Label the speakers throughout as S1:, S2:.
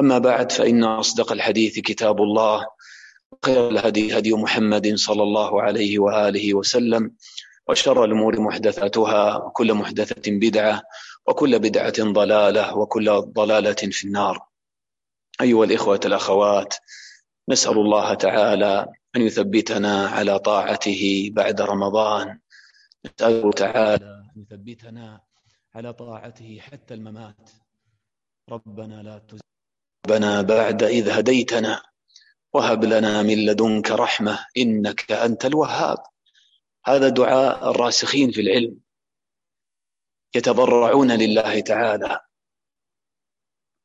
S1: أما بعد فإن أصدق الحديث كتاب الله خير الهدي هدي محمد صلى الله عليه وآله وسلم وشر الأمور محدثاتها وكل محدثة بدعة وكل بدعة ضلالة وكل ضلالة في النار أيها الإخوة الأخوات نسأل الله تعالى أن يثبتنا على طاعته بعد رمضان نسأله تعالى أن يثبتنا على طاعته حتى الممات ربنا لا تزغ ربنا بعد إذ هديتنا وهب لنا من لدنك رحمة إنك أنت الوهاب هذا دعاء الراسخين في العلم يتضرعون لله تعالى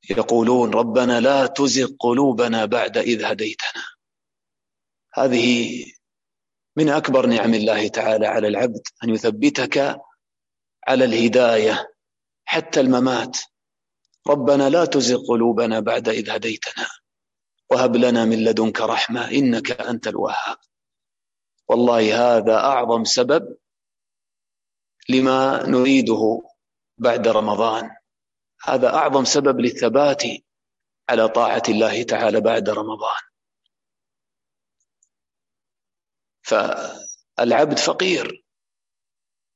S1: يقولون ربنا لا تزغ قلوبنا بعد إذ هديتنا هذه من أكبر نعم الله تعالى على العبد أن يثبتك على الهداية حتى الممات ربنا لا تزغ قلوبنا بعد إذ هديتنا وهب لنا من لدنك رحمة إنك أنت الوهاب والله هذا أعظم سبب لما نريده بعد رمضان هذا أعظم سبب للثبات على طاعة الله تعالى بعد رمضان فالعبد فقير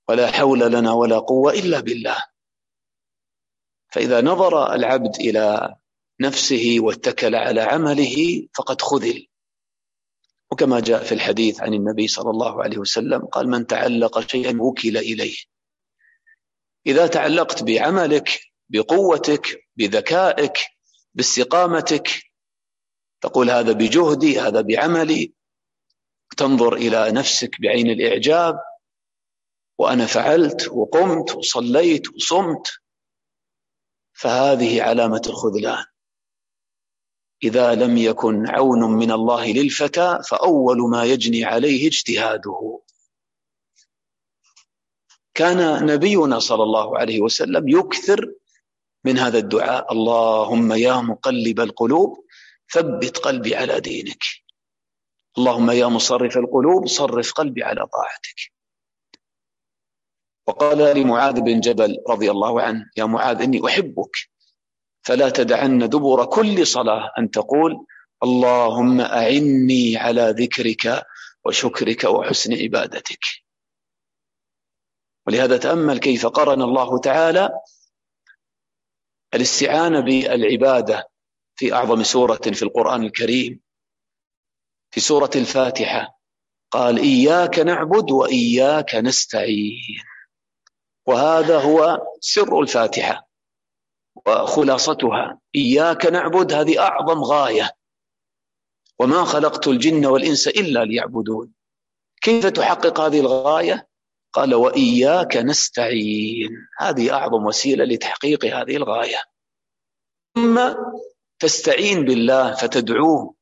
S1: ولا حول لنا ولا قوة إلا بالله فإذا نظر العبد إلى نفسه واتكل على عمله فقد خذل وكما جاء في الحديث عن النبي صلى الله عليه وسلم قال من تعلق شيئا وكل إليه إذا تعلقت بعملك بقوتك بذكائك باستقامتك تقول هذا بجهدي هذا بعملي تنظر إلى نفسك بعين الإعجاب وأنا فعلت وقمت وصليت وصمت فهذه علامة الخذلان إذا لم يكن عون من الله للفتى فأول ما يجني عليه اجتهاده كان نبينا صلى الله عليه وسلم يكثر من هذا الدعاء اللهم يا مقلب القلوب ثبت قلبي على دينك اللهم يا مصرف القلوب صرف قلبي على طاعتك وقال لمعاذ بن جبل رضي الله عنه يا معاذ إني أحبك فلا تدعن دبر كل صلاة أن تقول اللهم أعني على ذكرك وشكرك وحسن عبادتك ولهذا تأمل كيف قرن الله تعالى الاستعانة بالعبادة في أعظم سورة في القرآن الكريم في سورة الفاتحة قال إياك نعبد وإياك نستعين وهذا هو سر الفاتحه وخلاصتها اياك نعبد هذه اعظم غايه وما خلقت الجن والانس الا ليعبدون كيف تحقق هذه الغايه قال واياك نستعين هذه اعظم وسيله لتحقيق هذه الغايه ثم تستعين بالله فتدعوه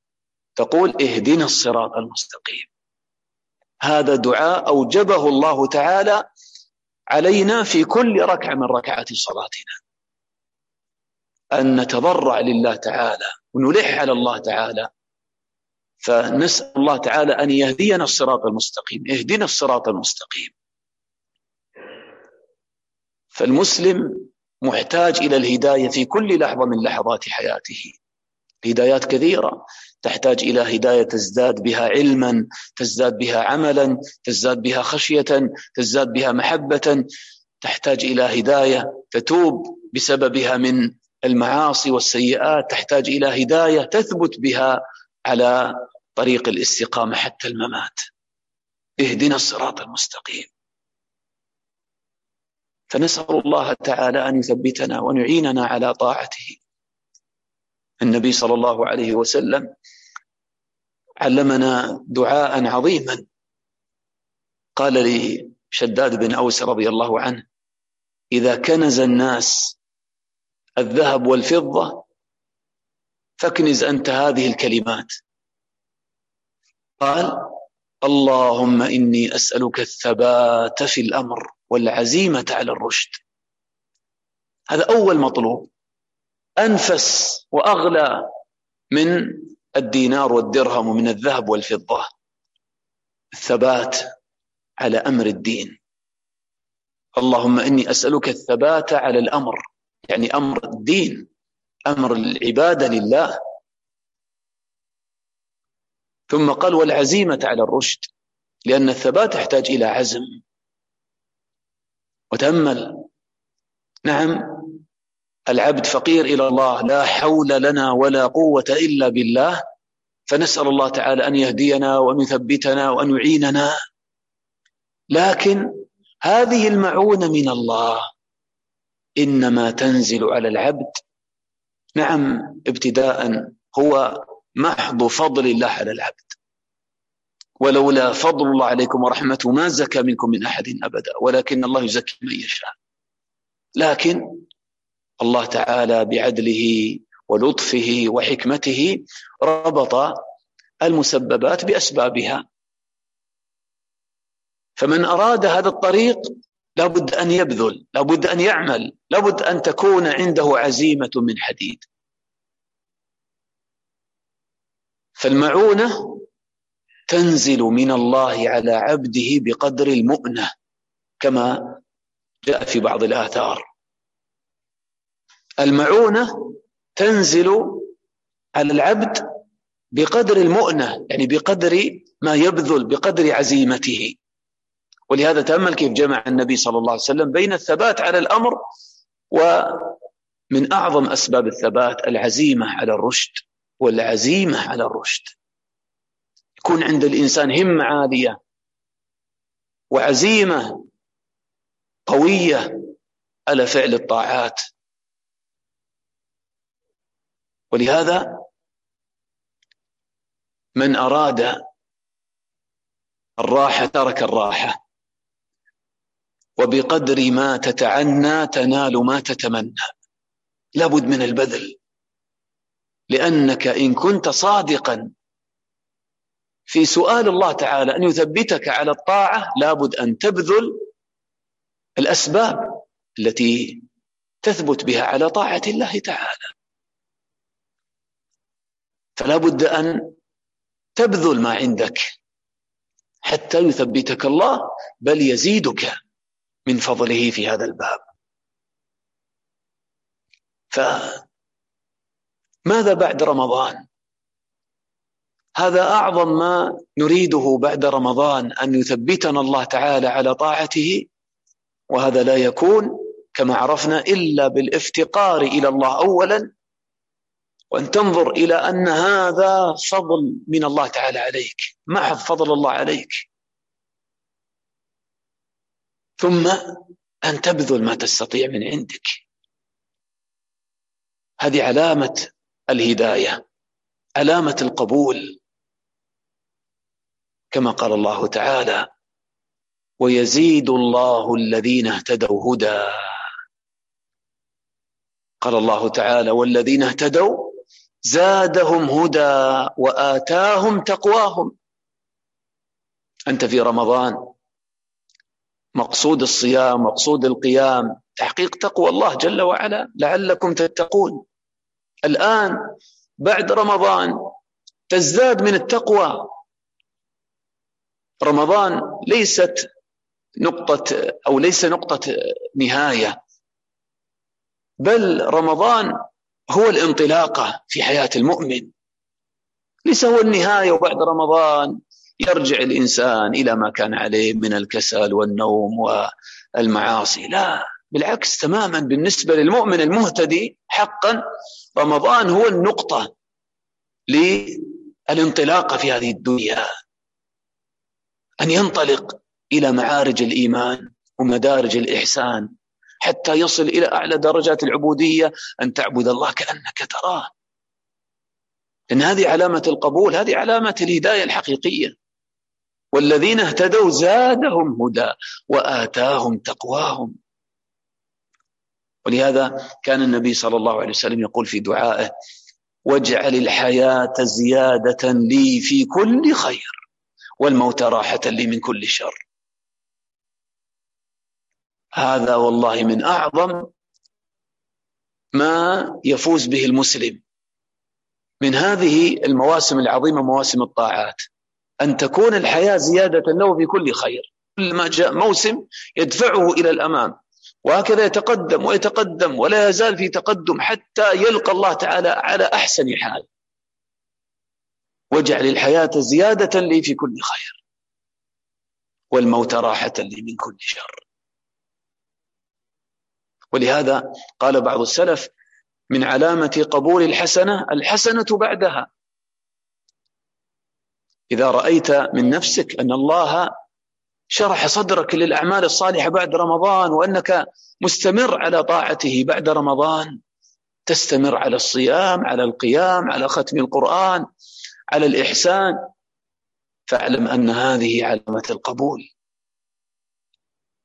S1: تقول اهدنا الصراط المستقيم هذا دعاء اوجبه الله تعالى علينا في كل ركعة من ركعات صلاتنا أن نتضرع لله تعالى ونلح على الله تعالى فنسأل الله تعالى أن يهدينا الصراط المستقيم اهدنا الصراط المستقيم فالمسلم محتاج إلى الهداية في كل لحظة من لحظات حياته هدايات كثيرة تحتاج الى هدايه تزداد بها علما تزداد بها عملا تزداد بها خشيه تزداد بها محبه تحتاج الى هدايه تتوب بسببها من المعاصي والسيئات تحتاج الى هدايه تثبت بها على طريق الاستقامه حتى الممات اهدنا الصراط المستقيم فنسال الله تعالى ان يثبتنا وان يعيننا على طاعته النبي صلى الله عليه وسلم علمنا دعاء عظيما قال لي شداد بن أوس رضي الله عنه إذا كنز الناس الذهب والفضة فاكنز أنت هذه الكلمات قال اللهم إني أسألك الثبات في الأمر والعزيمة على الرشد هذا أول مطلوب أنفس وأغلى من الدينار والدرهم ومن الذهب والفضة الثبات على أمر الدين اللهم إني أسألك الثبات على الأمر يعني أمر الدين أمر العبادة لله ثم قال والعزيمة على الرشد لأن الثبات يحتاج إلى عزم وتأمل نعم العبد فقير الى الله لا حول لنا ولا قوه الا بالله فنسال الله تعالى ان يهدينا وان يثبتنا وان يعيننا لكن هذه المعونه من الله انما تنزل على العبد نعم ابتداء هو محض فضل الله على العبد ولولا فضل الله عليكم ورحمته ما زكى منكم من احد ابدا ولكن الله يزكي من يشاء لكن الله تعالى بعدله ولطفه وحكمته ربط المسببات باسبابها فمن اراد هذا الطريق لابد ان يبذل لابد ان يعمل لابد ان تكون عنده عزيمه من حديد فالمعونه تنزل من الله على عبده بقدر المؤنه كما جاء في بعض الاثار المعونة تنزل على العبد بقدر المؤنة يعني بقدر ما يبذل بقدر عزيمته ولهذا تأمل كيف جمع النبي صلى الله عليه وسلم بين الثبات على الأمر ومن أعظم أسباب الثبات العزيمة على الرشد والعزيمة على الرشد يكون عند الإنسان همة عالية وعزيمة قوية على فعل الطاعات ولهذا من أراد الراحة ترك الراحة وبقدر ما تتعنى تنال ما تتمنى لابد من البذل لأنك إن كنت صادقا في سؤال الله تعالى أن يثبتك على الطاعة لابد أن تبذل الأسباب التي تثبت بها على طاعة الله تعالى فلا بد أن تبذل ما عندك حتى يثبتك الله بل يزيدك من فضله في هذا الباب فماذا بعد رمضان هذا اعظم ما نريده بعد رمضان ان يثبتنا الله تعالى على طاعته وهذا لا يكون كما عرفنا الا بالافتقار الى الله اولا وأن تنظر إلى أن هذا فضل من الله تعالى عليك محض فضل الله عليك ثم أن تبذل ما تستطيع من عندك هذه علامة الهداية علامة القبول كما قال الله تعالى ويزيد الله الذين اهتدوا هدى قال الله تعالى والذين اهتدوا زادهم هدى واتاهم تقواهم انت في رمضان مقصود الصيام مقصود القيام تحقيق تقوى الله جل وعلا لعلكم تتقون الان بعد رمضان تزداد من التقوى رمضان ليست نقطة أو ليس نقطة نهاية بل رمضان هو الانطلاقة في حياة المؤمن ليس هو النهاية وبعد رمضان يرجع الإنسان إلى ما كان عليه من الكسل والنوم والمعاصي لا بالعكس تماما بالنسبة للمؤمن المهتدي حقا رمضان هو النقطة للانطلاقة في هذه الدنيا أن ينطلق إلى معارج الإيمان ومدارج الإحسان حتى يصل الى اعلى درجات العبوديه ان تعبد الله كانك تراه ان هذه علامه القبول هذه علامه الهدايه الحقيقيه والذين اهتدوا زادهم هدى واتاهم تقواهم ولهذا كان النبي صلى الله عليه وسلم يقول في دعائه واجعل الحياه زياده لي في كل خير والموت راحه لي من كل شر هذا والله من أعظم ما يفوز به المسلم من هذه المواسم العظيمة مواسم الطاعات أن تكون الحياة زيادة له في كل خير كل ما جاء موسم يدفعه إلى الأمام وهكذا يتقدم ويتقدم ولا يزال في تقدم حتى يلقى الله تعالى على أحسن حال واجعل الحياة زيادة لي في كل خير والموت راحة لي من كل شر ولهذا قال بعض السلف من علامة قبول الحسنة الحسنة بعدها إذا رأيت من نفسك أن الله شرح صدرك للأعمال الصالحة بعد رمضان وأنك مستمر على طاعته بعد رمضان تستمر على الصيام على القيام على ختم القرآن على الإحسان فاعلم أن هذه علامة القبول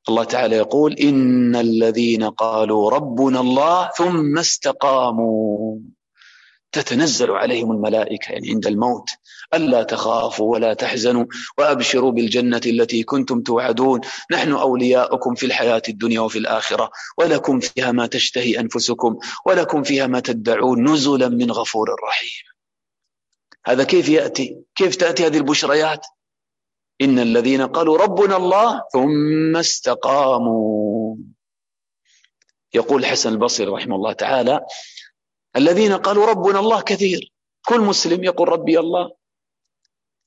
S1: الله تعالى يقول إن الذين قالوا ربنا الله ثم استقاموا تتنزل عليهم الملائكة يعني عند الموت ألا تخافوا ولا تحزنوا وأبشروا بالجنة التي كنتم توعدون نحن أولياؤكم في الحياة الدنيا وفي الآخرة ولكم فيها ما تشتهي أنفسكم ولكم فيها ما تدعون نزلا من غفور رحيم هذا كيف يأتي؟ كيف تأتي هذه البشريات؟ إن الذين قالوا ربنا الله ثم استقاموا يقول الحسن البصري رحمه الله تعالى الذين قالوا ربنا الله كثير كل مسلم يقول ربي الله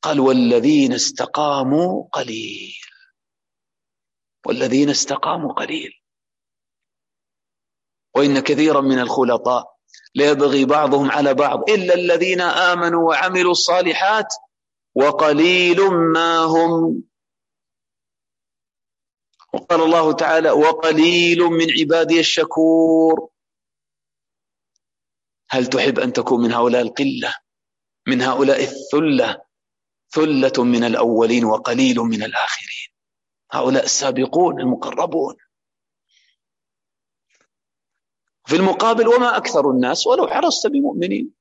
S1: قال والذين استقاموا قليل والذين استقاموا قليل وإن كثيرا من الخلطاء ليبغي بعضهم على بعض إلا الذين آمنوا وعملوا الصالحات وقليل ما هم وقال الله تعالى وقليل من عبادي الشكور هل تحب أن تكون من هؤلاء القلة من هؤلاء الثلة ثلة من الأولين وقليل من الآخرين هؤلاء السابقون المقربون في المقابل وما أكثر الناس ولو حرصت بمؤمنين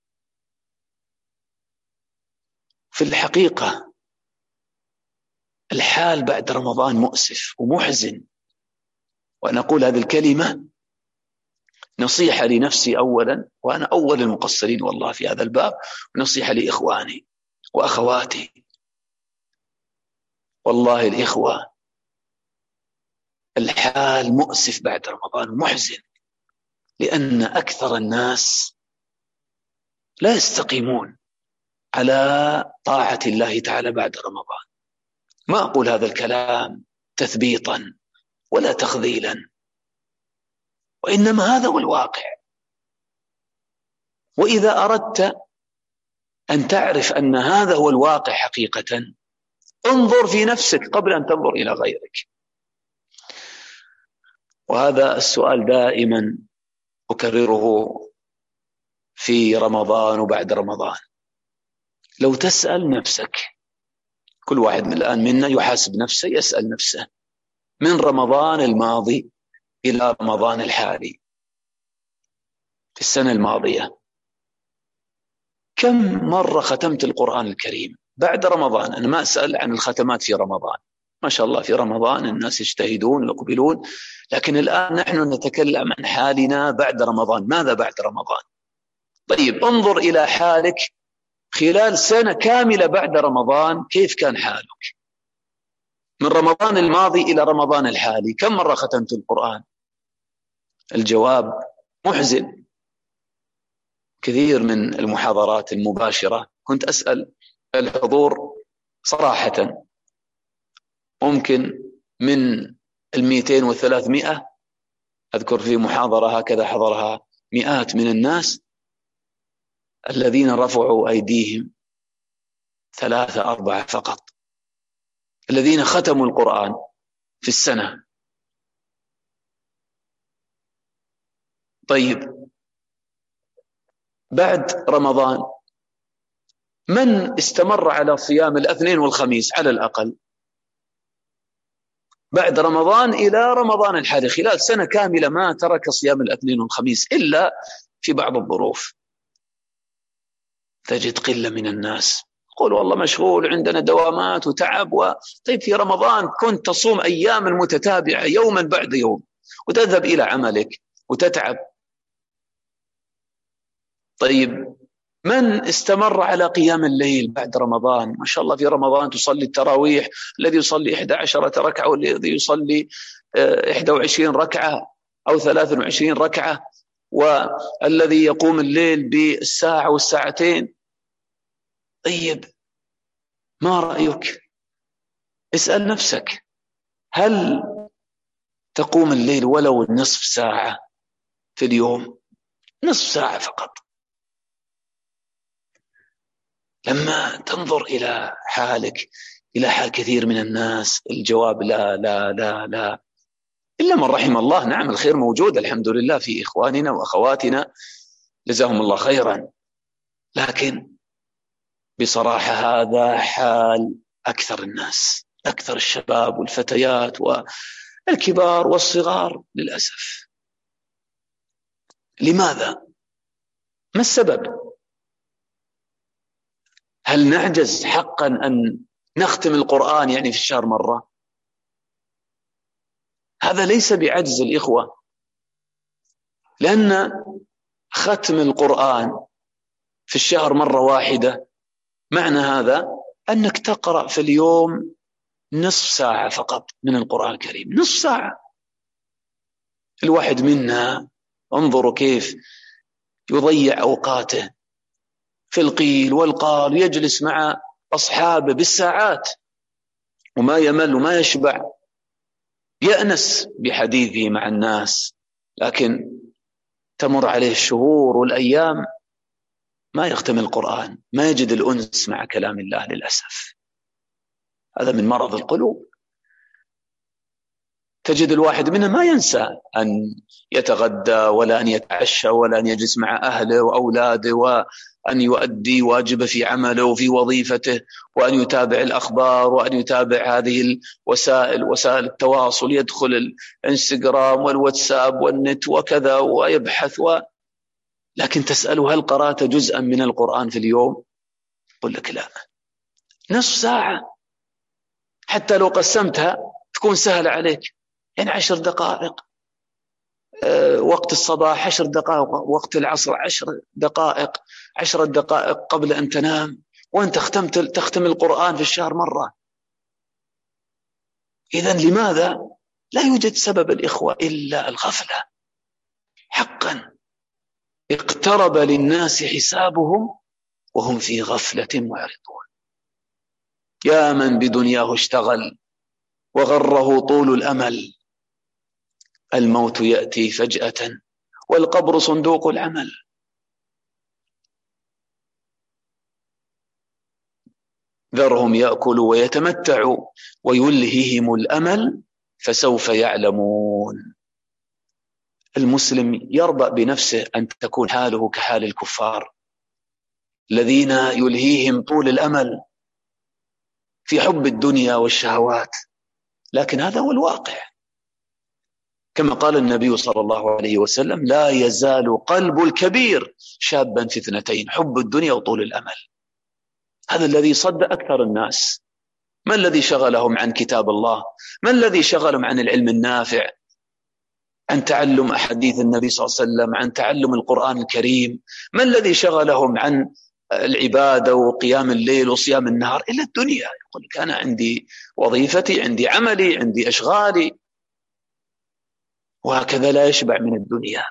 S1: في الحقيقة الحال بعد رمضان مؤسف ومحزن وأنا أقول هذه الكلمة نصيحة لنفسي أولا وأنا أول المقصرين والله في هذا الباب ونصيحة لإخواني وأخواتي والله الإخوة الحال مؤسف بعد رمضان محزن لأن أكثر الناس لا يستقيمون على طاعة الله تعالى بعد رمضان ما أقول هذا الكلام تثبيطا ولا تخذيلا وإنما هذا هو الواقع وإذا أردت أن تعرف أن هذا هو الواقع حقيقة انظر في نفسك قبل أن تنظر إلى غيرك وهذا السؤال دائما أكرره في رمضان وبعد رمضان لو تسأل نفسك كل واحد من الآن منا يحاسب نفسه يسأل نفسه من رمضان الماضي إلى رمضان الحالي في السنة الماضية كم مرة ختمت القرآن الكريم بعد رمضان أنا ما أسأل عن الختمات في رمضان ما شاء الله في رمضان الناس يجتهدون ويقبلون لكن الآن نحن نتكلم عن حالنا بعد رمضان ماذا بعد رمضان طيب انظر إلى حالك خلال سنة كاملة بعد رمضان كيف كان حالك من رمضان الماضي إلى رمضان الحالي كم مرة ختمت القرآن الجواب محزن كثير من المحاضرات المباشرة كنت أسأل الحضور صراحة ممكن من المئتين 300 أذكر في محاضرة هكذا حضرها مئات من الناس الذين رفعوا أيديهم ثلاثة أربعة فقط الذين ختموا القرآن في السنة طيب بعد رمضان من استمر على صيام الاثنين والخميس على الأقل بعد رمضان إلى رمضان الحالي خلال سنة كاملة ما ترك صيام الاثنين والخميس إلا في بعض الظروف تجد قله من الناس يقول والله مشغول عندنا دوامات وتعب و... طيب في رمضان كنت تصوم اياما متتابعه يوما بعد يوم وتذهب الى عملك وتتعب طيب من استمر على قيام الليل بعد رمضان ما شاء الله في رمضان تصلي التراويح الذي يصلي 11 ركعة والذي يصلي 21 آه، ركعة أو 23 ركعة والذي يقوم الليل بالساعة والساعتين طيب ما رأيك اسأل نفسك هل تقوم الليل ولو نصف ساعة في اليوم نصف ساعة فقط لما تنظر إلى حالك إلى حال كثير من الناس الجواب لا لا لا لا إلا من رحم الله نعم الخير موجود الحمد لله في إخواننا وأخواتنا جزاهم الله خيرا لكن بصراحه هذا حال اكثر الناس اكثر الشباب والفتيات والكبار والصغار للاسف لماذا ما السبب هل نعجز حقا ان نختم القران يعني في الشهر مره هذا ليس بعجز الاخوه لان ختم القران في الشهر مره واحده معنى هذا أنك تقرأ في اليوم نصف ساعة فقط من القرآن الكريم نصف ساعة الواحد منا انظروا كيف يضيع أوقاته في القيل والقال يجلس مع أصحابه بالساعات وما يمل وما يشبع يأنس بحديثه مع الناس لكن تمر عليه الشهور والأيام ما يختم القرآن ما يجد الأنس مع كلام الله للأسف هذا من مرض القلوب تجد الواحد منه ما ينسى أن يتغدى ولا أن يتعشى ولا أن يجلس مع أهله وأولاده وأن يؤدي واجبه في عمله وفي وظيفته وأن يتابع الأخبار وأن يتابع هذه الوسائل وسائل التواصل يدخل الانستغرام والواتساب والنت وكذا ويبحث و لكن تسأله هل قرأت جزءا من القرآن في اليوم يقول لك لا نصف ساعة حتى لو قسمتها تكون سهلة عليك يعني عشر دقائق آه، وقت الصباح عشر دقائق وقت العصر عشر دقائق عشر دقائق قبل أن تنام وأنت ختمت تختم القرآن في الشهر مرة إذا لماذا لا يوجد سبب الإخوة إلا الغفلة حقا اقترب للناس حسابهم وهم في غفلة معرضون يا من بدنياه اشتغل وغره طول الأمل الموت يأتي فجأة والقبر صندوق العمل ذرهم يأكلوا ويتمتعوا ويلههم الأمل فسوف يعلمون المسلم يرضى بنفسه ان تكون حاله كحال الكفار الذين يلهيهم طول الامل في حب الدنيا والشهوات لكن هذا هو الواقع كما قال النبي صلى الله عليه وسلم لا يزال قلب الكبير شابا في اثنتين حب الدنيا وطول الامل هذا الذي صد اكثر الناس ما الذي شغلهم عن كتاب الله ما الذي شغلهم عن العلم النافع عن تعلم احاديث النبي صلى الله عليه وسلم عن تعلم القران الكريم ما الذي شغلهم عن العباده وقيام الليل وصيام النهار الا الدنيا يقول لك انا عندي وظيفتي عندي عملي عندي اشغالي وهكذا لا يشبع من الدنيا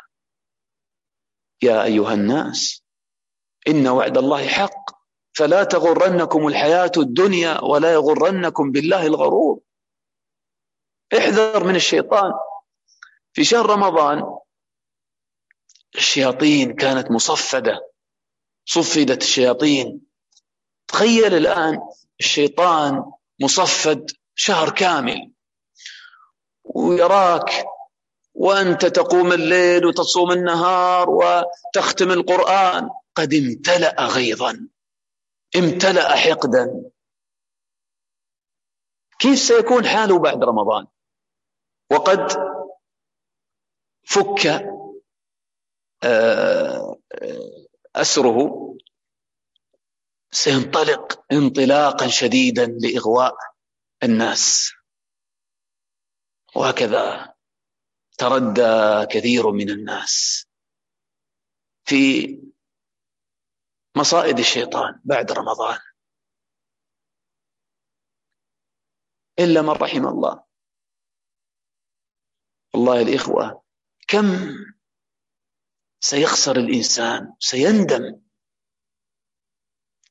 S1: يا ايها الناس ان وعد الله حق فلا تغرنكم الحياه الدنيا ولا يغرنكم بالله الغرور احذر من الشيطان في شهر رمضان الشياطين كانت مصفدة صفدت الشياطين تخيل الآن الشيطان مصفد شهر كامل ويراك وأنت تقوم الليل وتصوم النهار وتختم القرآن قد امتلأ غيظا امتلأ حقدا كيف سيكون حاله بعد رمضان وقد فك آه، أسره سينطلق انطلاقا شديدا لإغواء الناس وهكذا تردى كثير من الناس في مصائد الشيطان بعد رمضان إلا من رحم الله والله الإخوة كم سيخسر الانسان سيندم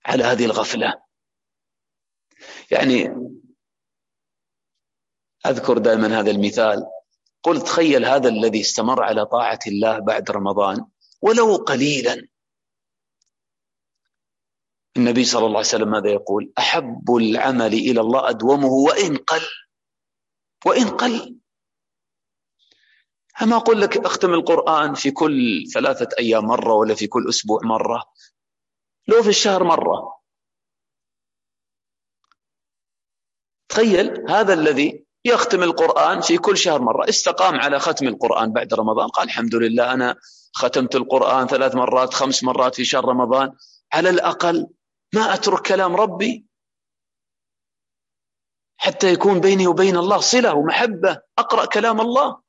S1: على هذه الغفله يعني اذكر دائما هذا المثال قل تخيل هذا الذي استمر على طاعه الله بعد رمضان ولو قليلا النبي صلى الله عليه وسلم ماذا يقول احب العمل الى الله ادومه وان قل وان قل أما أقول لك أختم القرآن في كل ثلاثة أيام مرة ولا في كل أسبوع مرة لو في الشهر مرة تخيل هذا الذي يختم القرآن في كل شهر مرة استقام على ختم القرآن بعد رمضان قال الحمد لله أنا ختمت القرآن ثلاث مرات خمس مرات في شهر رمضان على الأقل ما أترك كلام ربي حتى يكون بيني وبين الله صلة ومحبة أقرأ كلام الله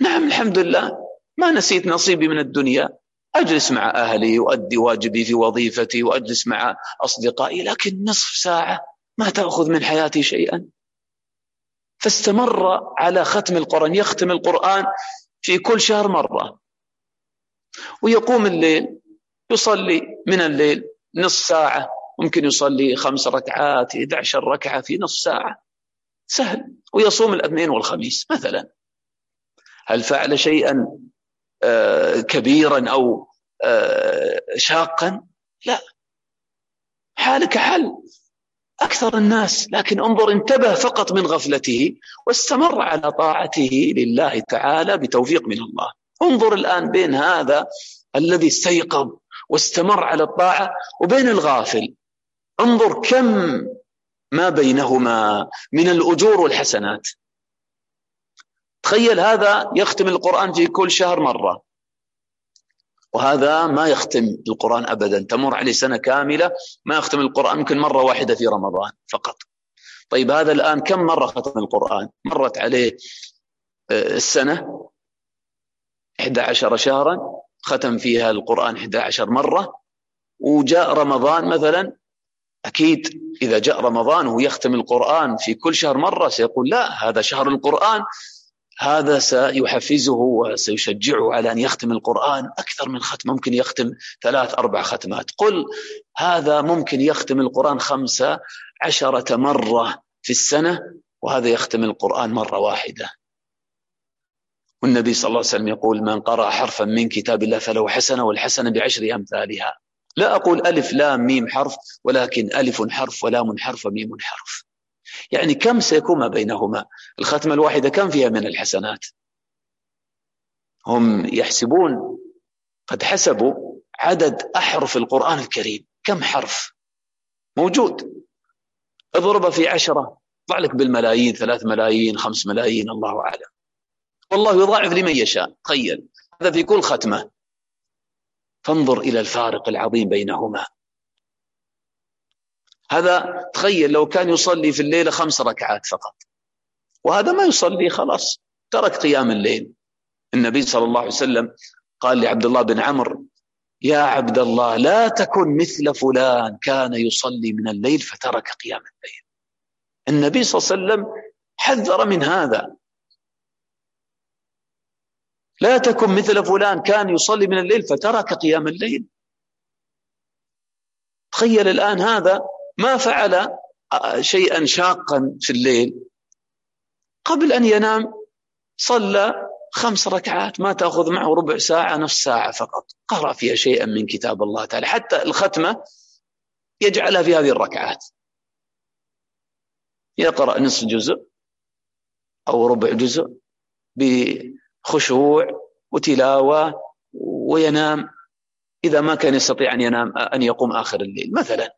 S1: نعم الحمد لله ما نسيت نصيبي من الدنيا أجلس مع أهلي وأدي واجبي في وظيفتي وأجلس مع أصدقائي لكن نصف ساعة ما تأخذ من حياتي شيئا فاستمر على ختم القرآن يختم القرآن في كل شهر مرة ويقوم الليل يصلي من الليل نصف ساعة ممكن يصلي خمس ركعات 11 ركعة في نصف ساعة سهل ويصوم الاثنين والخميس مثلا هل فعل شيئا آه، كبيرا او آه، شاقا لا حالك حل اكثر الناس لكن انظر انتبه فقط من غفلته واستمر على طاعته لله تعالى بتوفيق من الله انظر الان بين هذا الذي استيقظ واستمر على الطاعه وبين الغافل انظر كم ما بينهما من الاجور والحسنات تخيل هذا يختم القرآن في كل شهر مرة وهذا ما يختم القرآن أبدا تمر عليه سنة كاملة ما يختم القرآن يمكن مرة واحدة في رمضان فقط طيب هذا الآن كم مرة ختم القرآن مرت عليه آه، السنة 11 شهرا ختم فيها القرآن 11 مرة وجاء رمضان مثلا أكيد إذا جاء رمضان وهو يختم القرآن في كل شهر مرة سيقول لا هذا شهر القرآن هذا سيحفزه وسيشجعه على ان يختم القران اكثر من ختم ممكن يختم ثلاث اربع ختمات قل هذا ممكن يختم القران خمسه عشره مره في السنه وهذا يختم القران مره واحده والنبي صلى الله عليه وسلم يقول من قرأ حرفا من كتاب الله فله حسنة والحسنة بعشر أمثالها لا أقول ألف لام ميم حرف ولكن ألف حرف ولام حرف وميم حرف يعني كم سيكون ما بينهما الختمة الواحدة كم فيها من الحسنات هم يحسبون قد حسبوا عدد أحرف القرآن الكريم كم حرف موجود اضربه في عشرة ضع لك بالملايين ثلاث ملايين خمس ملايين الله أعلم والله يضاعف لمن يشاء تخيل هذا في كل ختمة فانظر إلى الفارق العظيم بينهما هذا تخيل لو كان يصلي في الليلة خمس ركعات فقط وهذا ما يصلي خلاص ترك قيام الليل النبي صلى الله عليه وسلم قال لعبد الله بن عمرو يا عبد الله لا تكن مثل فلان كان يصلي من الليل فترك قيام الليل النبي صلى الله عليه وسلم حذر من هذا لا تكن مثل فلان كان يصلي من الليل فترك قيام الليل تخيل الآن هذا ما فعل آه، شيئا شاقا في الليل قبل أن ينام صلى خمس ركعات ما تأخذ معه ربع ساعة نصف ساعة فقط قرأ فيها شيئا من كتاب الله تعالى حتى الختمة يجعلها في هذه الركعات يقرأ نصف جزء أو ربع جزء بخشوع وتلاوة وينام إذا ما كان يستطيع أن ينام أن يقوم آخر الليل مثلا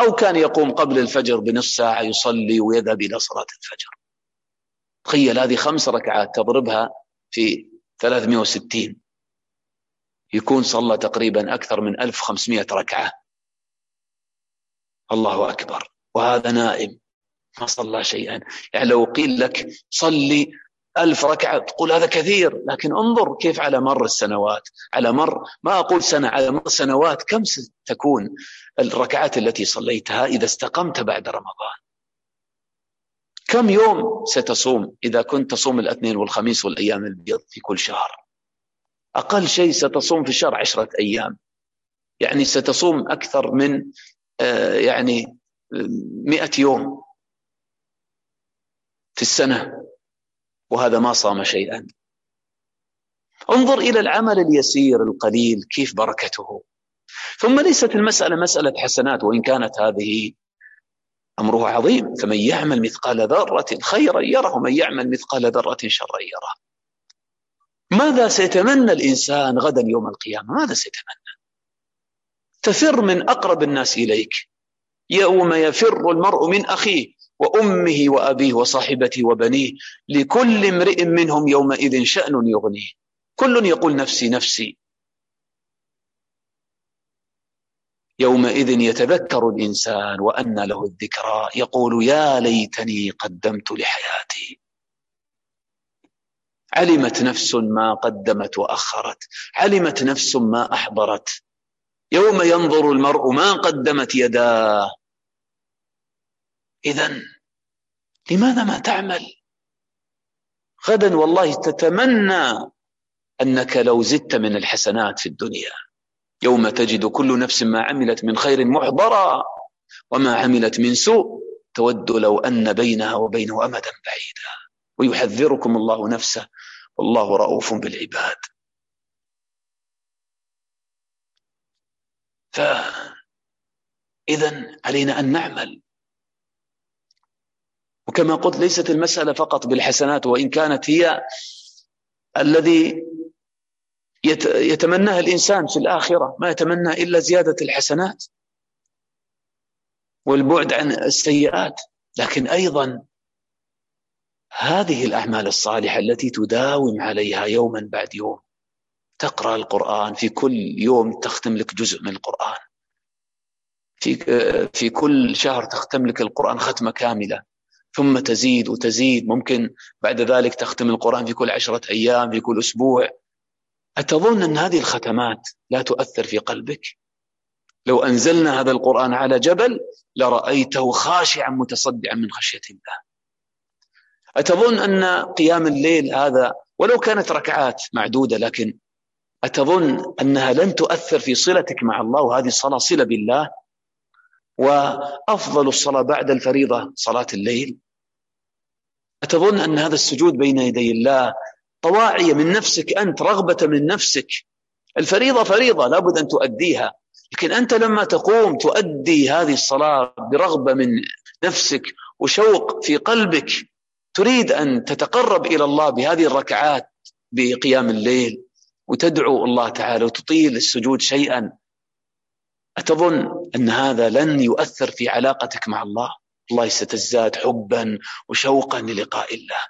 S1: أو كان يقوم قبل الفجر بنص ساعة يصلي ويذهب إلى صلاة الفجر تخيل هذه خمس ركعات تضربها في 360 يكون صلى تقريبا أكثر من 1500 ركعة الله أكبر وهذا نائم ما صلى شيئا يعني لو قيل لك صلي ألف ركعة تقول هذا كثير لكن انظر كيف على مر السنوات على مر ما أقول سنة على مر سنوات كم ستكون الركعات التي صليتها إذا استقمت بعد رمضان كم يوم ستصوم إذا كنت تصوم الاثنين والخميس والأيام البيض في كل شهر أقل شيء ستصوم في الشهر عشرة أيام يعني ستصوم أكثر من آه، يعني مئة يوم في السنة وهذا ما صام شيئا انظر الى العمل اليسير القليل كيف بركته ثم ليست المساله مساله حسنات وان كانت هذه امره عظيم فمن يعمل مثقال ذره خيرا يره ومن يعمل مثقال ذره شرا يره ماذا سيتمنى الانسان غدا يوم القيامه ماذا سيتمنى تفر من اقرب الناس اليك يوم يفر المرء من اخيه وأمه وأبيه وصاحبته وبنيه لكل امرئ منهم يومئذ شأن يغنيه كل يقول نفسي نفسي يومئذ يتذكر الإنسان وأن له الذكرى يقول يا ليتني قدمت لحياتي علمت نفس ما قدمت وأخرت علمت نفس ما أحضرت يوم ينظر المرء ما قدمت يداه إذا لماذا ما تعمل غدا والله تتمنى انك لو زدت من الحسنات في الدنيا يوم تجد كل نفس ما عملت من خير محضرا وما عملت من سوء تود لو ان بينها وبينه امدا بعيدا ويحذركم الله نفسه والله رؤوف بالعباد فاذا علينا ان نعمل وكما قلت ليست المسألة فقط بالحسنات وإن كانت هي الذي يتمناه الإنسان في الآخرة ما يتمنى إلا زيادة الحسنات والبعد عن السيئات لكن أيضا هذه الأعمال الصالحة التي تداوم عليها يوما بعد يوم تقرأ القرآن في كل يوم تختم لك جزء من القرآن في في كل شهر تختم لك القرآن ختمة كاملة ثم تزيد وتزيد ممكن بعد ذلك تختم القرآن في كل عشرة أيام في كل أسبوع أتظن أن هذه الختمات لا تؤثر في قلبك لو أنزلنا هذا القرآن على جبل لرأيته خاشعا متصدعا من خشية الله أتظن أن قيام الليل هذا ولو كانت ركعات معدودة لكن أتظن أنها لن تؤثر في صلتك مع الله وهذه الصلاة صلة بالله وأفضل الصلاة بعد الفريضة صلاة الليل أتظن أن هذا السجود بين يدي الله طواعية من نفسك أنت رغبة من نفسك الفريضة فريضة لابد أن تؤديها لكن أنت لما تقوم تؤدي هذه الصلاة برغبة من نفسك وشوق في قلبك تريد أن تتقرب إلى الله بهذه الركعات بقيام الليل وتدعو الله تعالى وتطيل السجود شيئا أتظن أن هذا لن يؤثر في علاقتك مع الله الله ستزداد حبا وشوقا للقاء الله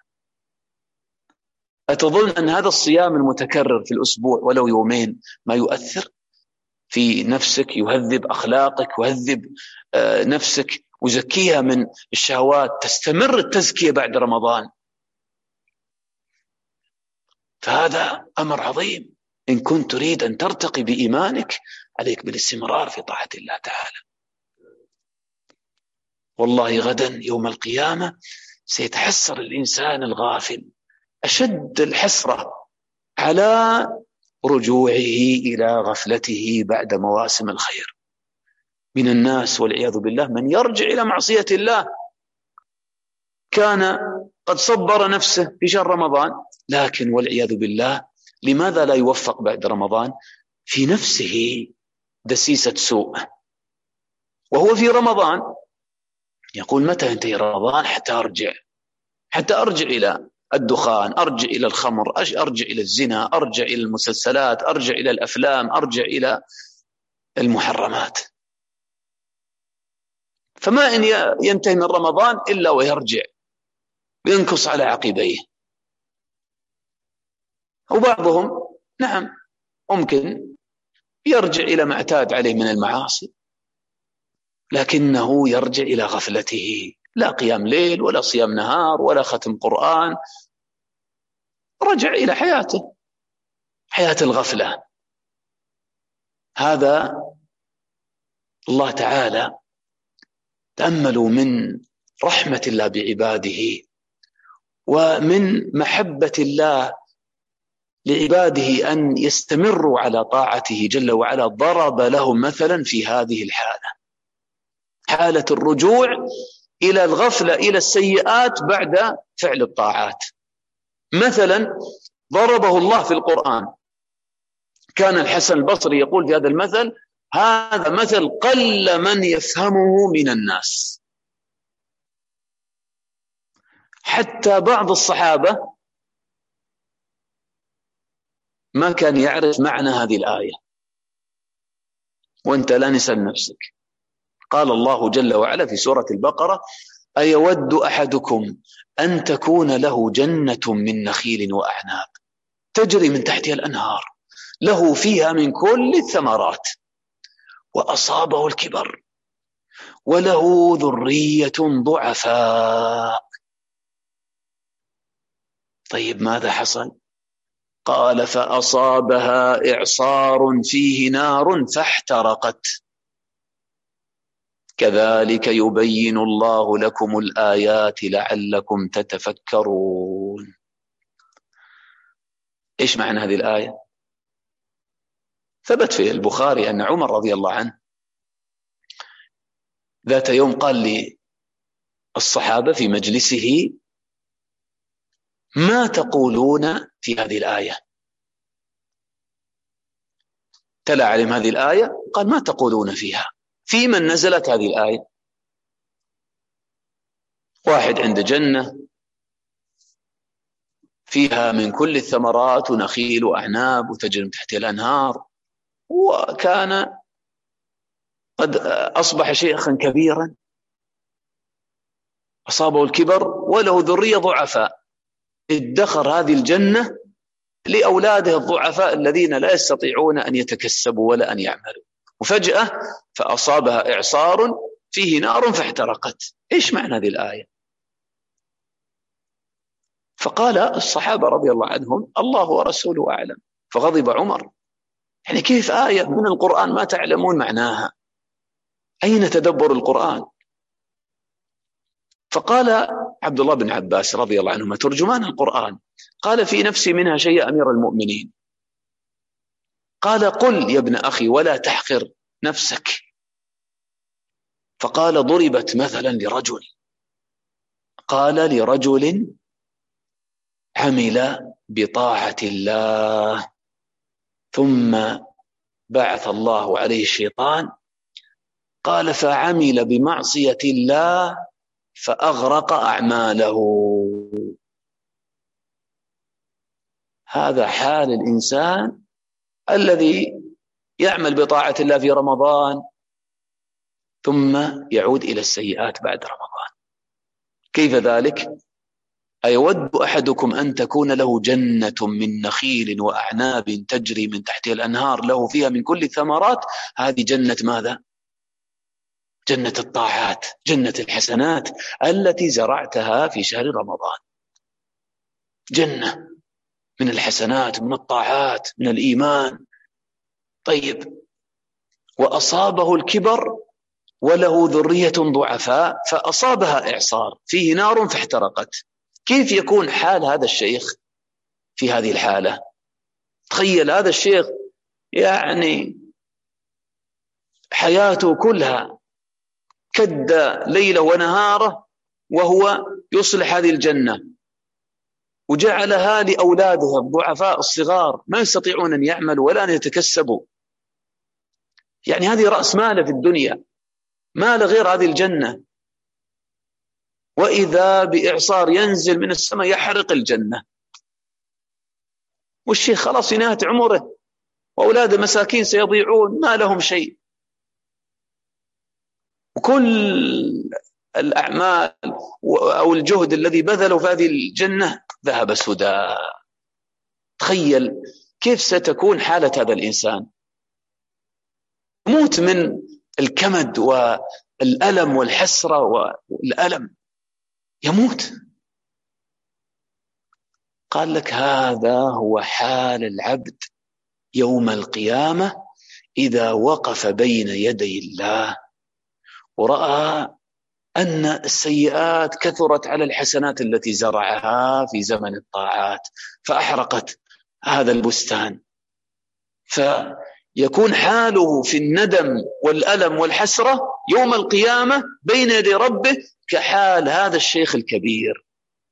S1: أتظن أن هذا الصيام المتكرر في الأسبوع ولو يومين ما يؤثر في نفسك يهذب أخلاقك يهذب آه، نفسك وزكيها من الشهوات تستمر التزكية بعد رمضان فهذا أمر عظيم إن كنت تريد أن ترتقي بإيمانك عليك بالاستمرار في طاعة الله تعالى والله غدا يوم القيامة سيتحسر الإنسان الغافل أشد الحسرة على رجوعه إلى غفلته بعد مواسم الخير من الناس والعياذ بالله من يرجع إلى معصية الله كان قد صبر نفسه في شهر رمضان لكن والعياذ بالله لماذا لا يوفق بعد رمضان في نفسه دسيسة سوء وهو في رمضان يقول متى ينتهي رمضان حتى أرجع حتى أرجع إلى الدخان أرجع إلى الخمر أرجع إلى الزنا أرجع إلى المسلسلات أرجع إلى الأفلام أرجع إلى المحرمات فما إن ينتهي من رمضان إلا ويرجع ينكص على عقبيه وبعضهم نعم ممكن يرجع إلى ما اعتاد عليه من المعاصي لكنه يرجع الى غفلته لا قيام ليل ولا صيام نهار ولا ختم قران رجع الى حياته حياه الغفله هذا الله تعالى تاملوا من رحمه الله بعباده ومن محبه الله لعباده ان يستمروا على طاعته جل وعلا ضرب لهم مثلا في هذه الحاله حالة الرجوع إلى الغفلة إلى السيئات بعد فعل الطاعات مثلا ضربه الله في القرآن كان الحسن البصري يقول في هذا المثل هذا مثل قل من يفهمه من الناس حتى بعض الصحابة ما كان يعرف معنى هذه الآية وأنت لا نسأل نفسك قال الله جل وعلا في سورة البقرة أيود أحدكم أن تكون له جنة من نخيل وأعناب تجري من تحتها الأنهار له فيها من كل الثمرات وأصابه الكبر وله ذرية ضعفاء طيب ماذا حصل؟ قال فأصابها إعصار فيه نار فاحترقت كذلك يبين الله لكم الآيات لعلكم تتفكرون إيش معنى هذه الآية؟ ثبت في البخاري أن عمر رضي الله عنه ذات يوم قال للصحابة في مجلسه ما تقولون في هذه الآية تلا عليهم هذه الآية قال ما تقولون فيها في من نزلت هذه الآية واحد عنده جنة فيها من كل الثمرات ونخيل وأعناب وتجري من تحتها الأنهار وكان قد أصبح شيخا كبيرا أصابه الكبر وله ذرية ضعفاء ادخر هذه الجنة لأولاده الضعفاء الذين لا يستطيعون أن يتكسبوا ولا أن يعملوا وفجأة فأصابها إعصار فيه نار فاحترقت إيش معنى هذه الآية فقال الصحابة رضي الله عنهم الله ورسوله أعلم فغضب عمر يعني كيف آية من القرآن ما تعلمون معناها أين تدبر القرآن فقال عبد الله بن عباس رضي الله عنهما ترجمان القرآن قال في نفسي منها شيء أمير المؤمنين قال قل يا ابن أخي ولا تحقر نفسك فقال ضربت مثلا لرجل قال لرجل عمل بطاعة الله ثم بعث الله عليه الشيطان قال فعمل بمعصية الله فأغرق أعماله هذا حال الإنسان الذي يعمل بطاعة الله في رمضان ثم يعود إلى السيئات بعد رمضان كيف ذلك؟ أيود أحدكم أن تكون له جنة من نخيل وأعناب تجري من تحتها الأنهار له فيها من كل الثمرات هذه جنة ماذا؟ جنة الطاعات جنة الحسنات التي زرعتها في شهر رمضان جنة من الحسنات من الطاعات من الايمان طيب واصابه الكبر وله ذريه ضعفاء فاصابها اعصار فيه نار فاحترقت كيف يكون حال هذا الشيخ في هذه الحاله تخيل هذا الشيخ يعني حياته كلها كد ليله ونهاره وهو يصلح هذه الجنه وجعلها لأولادهم ضعفاء الصغار ما يستطيعون أن يعملوا ولا أن يتكسبوا يعني هذه رأس ماله في الدنيا مالة غير هذه الجنة وإذا بإعصار ينزل من السماء يحرق الجنة والشيخ خلاص في نهاية عمره وأولاده مساكين سيضيعون ما لهم شيء وكل الأعمال أو الجهد الذي بذله في هذه الجنة ذهب سدى تخيل كيف ستكون حالة هذا الإنسان يموت من الكمد والألم والحسرة والألم يموت قال لك هذا هو حال العبد يوم القيامة إذا وقف بين يدي الله ورأى ان السيئات كثرت على الحسنات التي زرعها في زمن الطاعات فاحرقت هذا البستان فيكون حاله في الندم والالم والحسره يوم القيامه بين يدي ربه كحال هذا الشيخ الكبير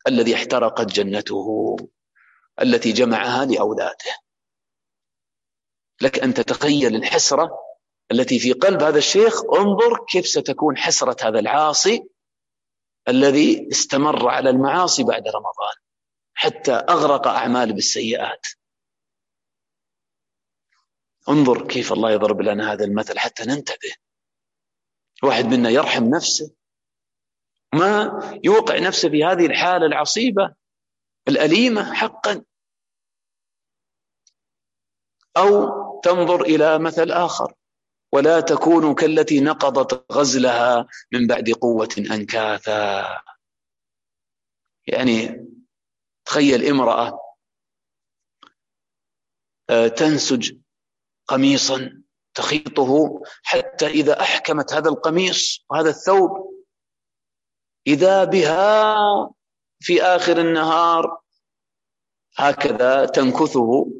S1: الذي احترقت جنته التي جمعها لاولاده لك ان تتخيل الحسره التي في قلب هذا الشيخ انظر كيف ستكون حسرة هذا العاصي الذي استمر على المعاصي بعد رمضان حتى أغرق أعمال بالسيئات انظر كيف الله يضرب لنا هذا المثل حتى ننتبه واحد منا يرحم نفسه ما يوقع نفسه في هذه الحالة العصيبة الأليمة حقا أو تنظر إلى مثل آخر ولا تكونوا كالتي نقضت غزلها من بعد قوة أنكاثا يعني تخيل امرأة آه، تنسج قميصا تخيطه حتى إذا أحكمت هذا القميص وهذا الثوب إذا بها في آخر النهار هكذا تنكثه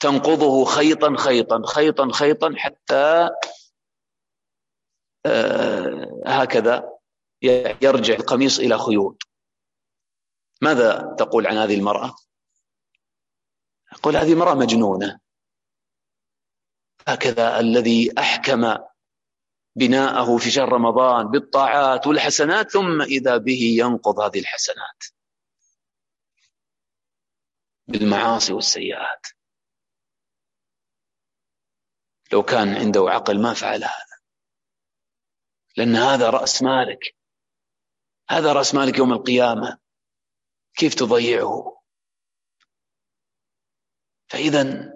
S1: تنقضه خيطا خيطا خيطا خيطا حتى آه، هكذا يرجع القميص إلى خيوط ماذا تقول عن هذه المرأة؟ أقول هذه امرأة مجنونة هكذا الذي أحكم بناءه في شهر رمضان بالطاعات والحسنات ثم إذا به ينقض هذه الحسنات بالمعاصي والسيئات لو كان عنده عقل ما فعل هذا لأن هذا رأس مالك هذا رأس مالك يوم القيامة كيف تضيعه فإذا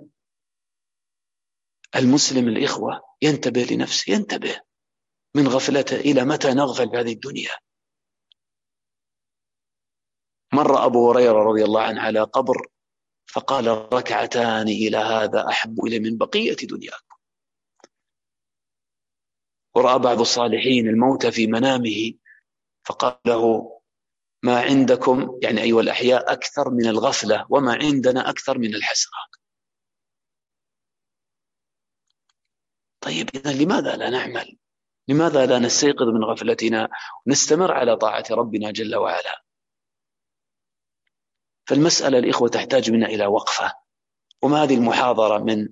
S1: المسلم الإخوة ينتبه لنفسه ينتبه من غفلته إلى متى نغفل في هذه الدنيا مر أبو هريرة رضي الله عنه على قبر فقال ركعتان إلى هذا أحب إلي من بقية دنياكم وراى بعض الصالحين الموت في منامه فقال له ما عندكم يعني ايها الاحياء اكثر من الغفله وما عندنا اكثر من الحسره طيب اذا لماذا لا نعمل لماذا لا نستيقظ من غفلتنا ونستمر على طاعه ربنا جل وعلا فالمساله الاخوه تحتاج منا الى وقفه وما هذه المحاضره من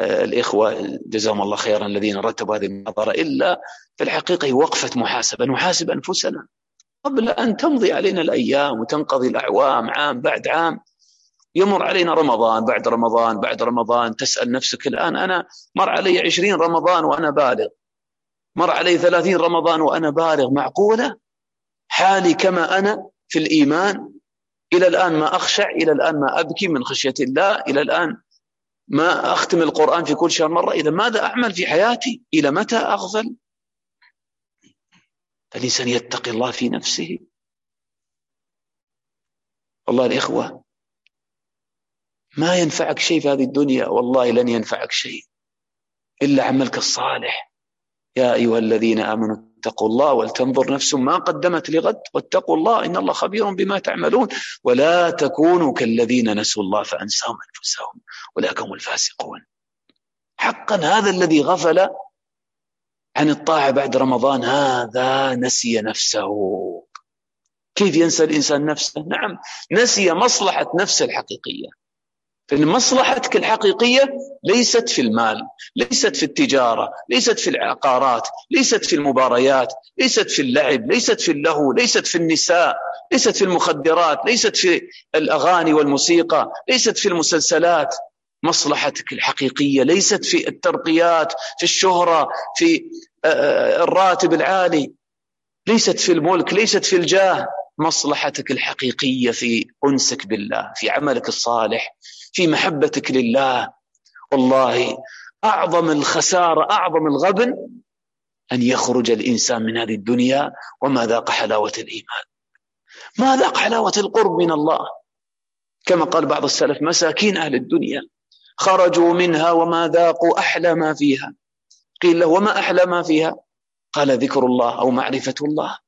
S1: آه، الإخوة جزاهم الله خيرا الذين رتبوا هذه المحاضرة إلا في الحقيقة وقفة محاسبة نحاسب أنفسنا قبل أن تمضي علينا الأيام وتنقضي الأعوام عام بعد عام يمر علينا رمضان بعد رمضان بعد رمضان تسأل نفسك الآن أنا مر علي عشرين رمضان وأنا بالغ مر علي ثلاثين رمضان وأنا بالغ معقولة حالي كما أنا في الإيمان إلى الآن ما أخشع إلى الآن ما أبكي من خشية الله إلى الآن ما أختم القرآن في كل شهر مرة إذا ماذا أعمل في حياتي إلى متى أغفل فالإنسان يتقي الله في نفسه والله الإخوة ما ينفعك شيء في هذه الدنيا والله لن ينفعك شيء إلا عملك الصالح يا أيها الذين آمنوا اتقوا الله ولتنظر نفس ما قدمت لغد واتقوا الله إن الله خبير بما تعملون ولا تكونوا كالذين نسوا الله فأنساهم أنفسهم أولئك هم الفاسقون حقا هذا الذي غفل عن الطاعة بعد رمضان هذا نسي نفسه كيف ينسى الإنسان نفسه؟ نعم نسي مصلحة نفسه الحقيقية فإن مصلحتك الحقيقية ليست في المال ليست في التجارة ليست في العقارات ليست في المباريات ليست في اللعب ليست في اللهو ليست في النساء ليست في المخدرات ليست في الأغاني والموسيقى ليست في المسلسلات مصلحتك الحقيقية ليست في الترقيات في الشهرة في الراتب العالي ليست في الملك ليست في الجاه مصلحتك الحقيقيه في انسك بالله في عملك الصالح في محبتك لله والله اعظم الخساره اعظم الغبن ان يخرج الانسان من هذه الدنيا وما ذاق حلاوه الايمان ما ذاق حلاوه القرب من الله كما قال بعض السلف مساكين اهل الدنيا خرجوا منها وما ذاقوا احلى ما فيها قيل له وما احلى ما فيها قال ذكر الله او معرفه الله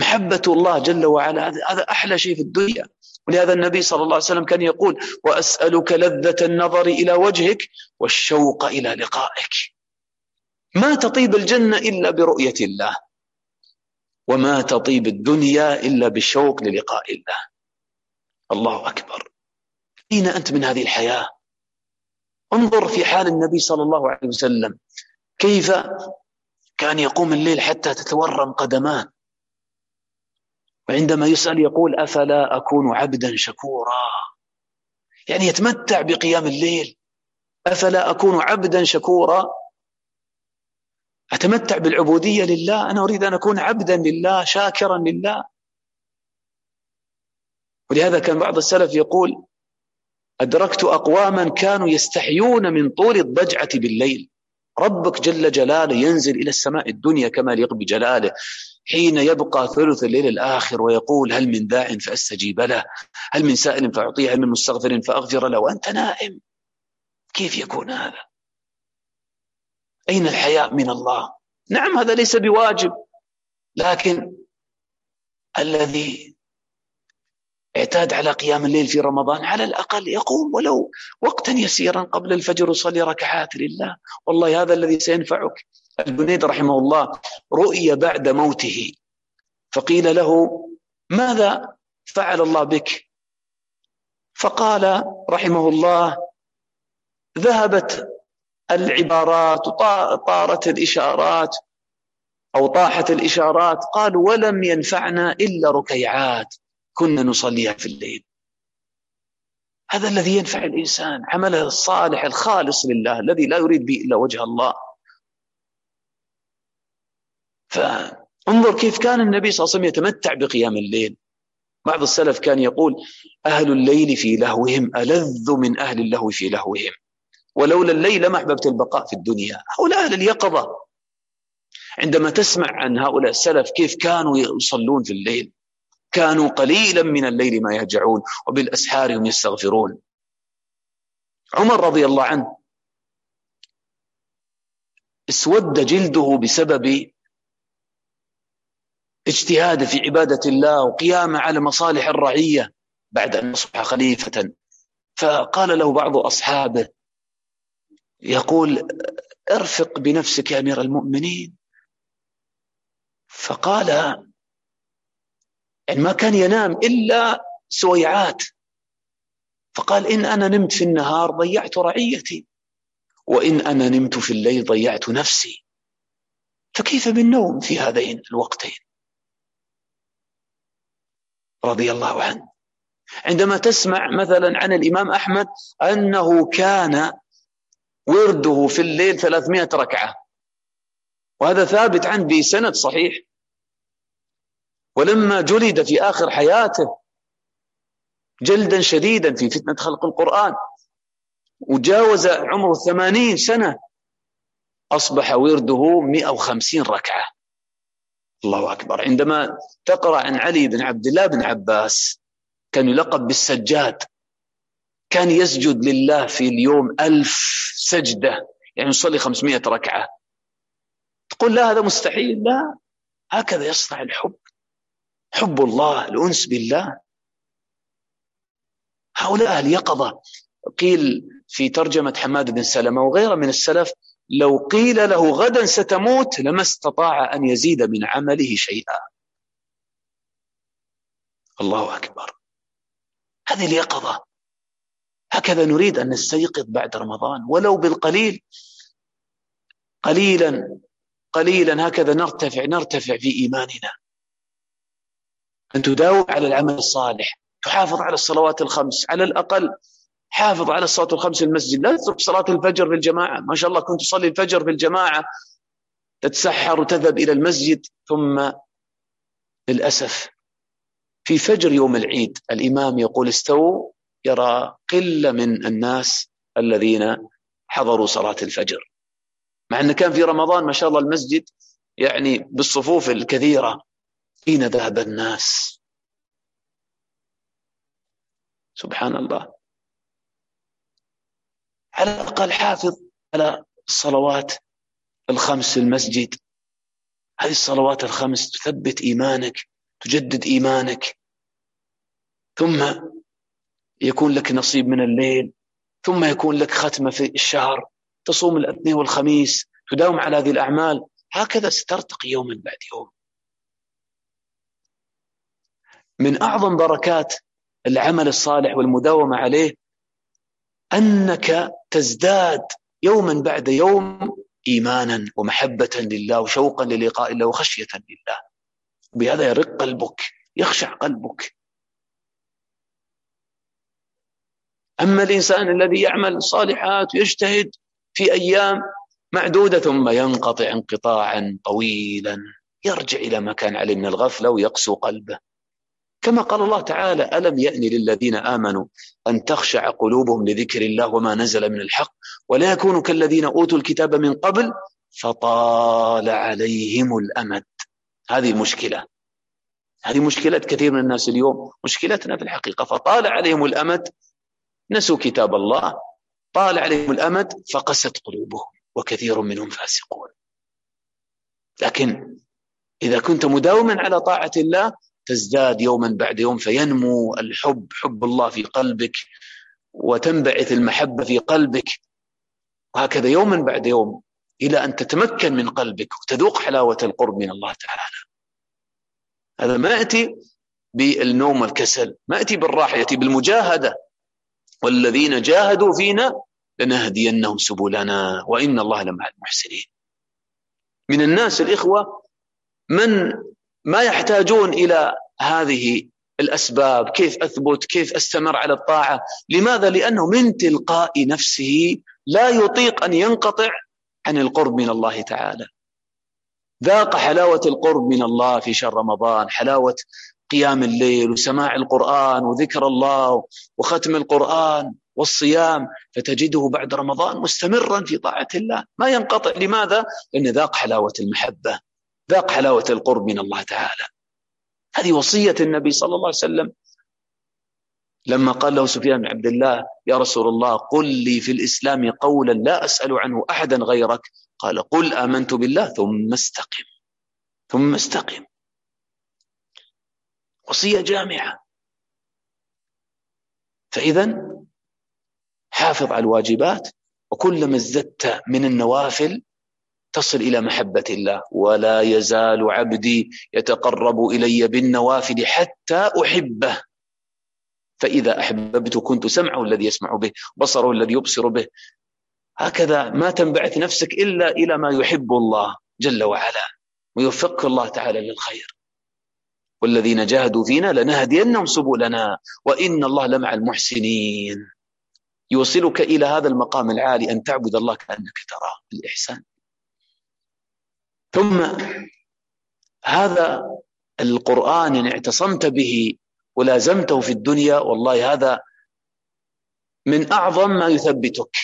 S1: محبه الله جل وعلا هذا احلى شيء في الدنيا ولهذا النبي صلى الله عليه وسلم كان يقول وأسألك لذة النظر إلى وجهك والشوق إلى لقائك ما تطيب الجنة إلا برؤية الله وما تطيب الدنيا إلا بالشوق للقاء الله الله أكبر أين أنت من هذه الحياة انظر في حال النبي صلى الله عليه وسلم كيف كان يقوم الليل حتى تتورم قدمان وعندما يسأل يقول أفلا أكون عبدا شكورا يعني يتمتع بقيام الليل أفلا أكون عبدا شكورا أتمتع بالعبودية لله أنا أريد أن أكون عبدا لله شاكرا لله ولهذا كان بعض السلف يقول أدركت أقواما كانوا يستحيون من طول الضجعة بالليل ربك جل جلاله ينزل إلى السماء الدنيا كما يليق بجلاله حين يبقى ثلث الليل الآخر ويقول هل من داع فأستجيب له هل من سائل فأعطيه هل من مستغفر فأغفر له وأنت نائم كيف يكون هذا أين الحياء من الله نعم هذا ليس بواجب لكن الذي اعتاد على قيام الليل في رمضان على الأقل يقوم ولو وقتا يسيرا قبل الفجر صلي ركعات لله والله هذا الذي سينفعك الجنيد رحمه الله رؤي بعد موته فقيل له ماذا فعل الله بك فقال رحمه الله ذهبت العبارات طارت الإشارات أو طاحت الإشارات قال ولم ينفعنا إلا ركيعات كنا نصليها في الليل هذا الذي ينفع الإنسان عمله الصالح الخالص لله الذي لا يريد به إلا وجه الله فانظر كيف كان النبي صلى الله عليه وسلم يتمتع بقيام الليل بعض السلف كان يقول أهل الليل في لهوهم ألذ من أهل اللهو في لهوهم ولولا الليل ما أحببت البقاء في الدنيا هؤلاء أهل اليقظة عندما تسمع عن هؤلاء السلف كيف كانوا يصلون في الليل كانوا قليلا من الليل ما يهجعون وبالأسحار هم يستغفرون عمر رضي الله عنه اسود جلده بسبب اجتهاده في عبادة الله وقيامه على مصالح الرعية بعد أن أصبح خليفة فقال له بعض أصحابه يقول ارفق بنفسك يا أمير المؤمنين فقال ان يعني ما كان ينام إلا سويعات فقال إن أنا نمت في النهار ضيعت رعيتي وإن أنا نمت في الليل ضيعت نفسي فكيف بالنوم في هذين الوقتين رضي الله عنه عندما تسمع مثلا عن الإمام أحمد أنه كان ورده في الليل 300 ركعة وهذا ثابت عنه بسند صحيح ولما جلد في آخر حياته جلدا شديدا في فتنة خلق القرآن وجاوز عمره 80 سنة أصبح ورده 150 ركعة الله أكبر عندما تقرأ عن علي بن عبد الله بن عباس كان يلقب بالسجاد كان يسجد لله في اليوم ألف سجدة يعني يصلي 500 ركعة تقول لا هذا مستحيل لا هكذا يصنع الحب حب الله الأنس بالله هؤلاء اليقظة قيل في ترجمة حماد بن سلمة وغيره من السلف لو قيل له غدا ستموت لما استطاع ان يزيد من عمله شيئا الله اكبر هذه اليقظه هكذا نريد ان نستيقظ بعد رمضان ولو بالقليل قليلا قليلا هكذا نرتفع نرتفع في ايماننا ان تداوم على العمل الصالح تحافظ على الصلوات الخمس على الاقل حافظ على الصلاه الخمس المسجد لا تترك صلاه الفجر في الجماعه ما شاء الله كنت تصلي الفجر في الجماعه تتسحر وتذهب الى المسجد ثم للاسف في فجر يوم العيد الامام يقول استووا يرى قله من الناس الذين حضروا صلاه الفجر مع ان كان في رمضان ما شاء الله المسجد يعني بالصفوف الكثيره اين ذهب الناس سبحان الله على الأقل حافظ على الصلوات الخمس في المسجد هذه الصلوات الخمس تثبت إيمانك تجدد إيمانك ثم يكون لك نصيب من الليل ثم يكون لك ختمة في الشهر تصوم الاثنين والخميس تداوم على هذه الأعمال هكذا سترتقي يوما بعد يوم من أعظم بركات العمل الصالح والمداومة عليه أنك تزداد يوما بعد يوم ايمانا ومحبه لله وشوقا للقاء الله وخشيه لله بهذا يرق قلبك يخشع قلبك اما الانسان الذي يعمل صالحات ويجتهد في ايام معدوده ثم ينقطع انقطاعا طويلا يرجع الى ما كان عليه من الغفله ويقسو قلبه كما قال الله تعالى ألم يأن للذين آمنوا أن تخشع قلوبهم لذكر الله وما نزل من الحق ولا يكونوا كالذين أوتوا الكتاب من قبل فطال عليهم الأمد هذه مشكلة هذه مشكلة كثير من الناس اليوم مشكلتنا في الحقيقة فطال عليهم الأمد نسوا كتاب الله طال عليهم الأمد فقست قلوبهم وكثير منهم فاسقون لكن إذا كنت مداوما على طاعة الله تزداد يوما بعد يوم فينمو الحب حب الله في قلبك وتنبعث المحبه في قلبك وهكذا يوما بعد يوم الى ان تتمكن من قلبك وتذوق حلاوه القرب من الله تعالى. هذا ما ياتي بالنوم والكسل، ما ياتي بالراحه، ياتي بالمجاهده. والذين جاهدوا فينا لنهدينهم سبلنا وان الله لمع المحسنين. من الناس الاخوه من ما يحتاجون الى هذه الاسباب، كيف اثبت؟ كيف استمر على الطاعه؟ لماذا؟ لانه من تلقاء نفسه لا يطيق ان ينقطع عن القرب من الله تعالى. ذاق حلاوه القرب من الله في شهر رمضان، حلاوه قيام الليل وسماع القران وذكر الله وختم القران والصيام فتجده بعد رمضان مستمرا في طاعه الله، ما ينقطع، لماذا؟ لان ذاق حلاوه المحبه ذاق حلاوة القرب من الله تعالى هذه وصية النبي صلى الله عليه وسلم لما قال له سفيان بن عبد الله يا رسول الله قل لي في الإسلام قولا لا أسأل عنه أحدا غيرك قال قل آمنت بالله ثم استقم ثم استقم وصية جامعة فإذا حافظ على الواجبات وكلما ازددت من النوافل تصل الى محبه الله ولا يزال عبدي يتقرب الي بالنوافل حتى احبه فاذا احببته كنت سمعه الذي يسمع به بصره الذي يبصر به هكذا ما تنبعث نفسك الا الى ما يحب الله جل وعلا ويوفقك الله تعالى للخير والذين جاهدوا فينا لنهدينهم سبلنا وان الله لمع المحسنين يوصلك الى هذا المقام العالي ان تعبد الله كانك تراه الاحسان ثم هذا القرآن إن اعتصمت به ولازمته في الدنيا والله هذا من أعظم ما يثبتك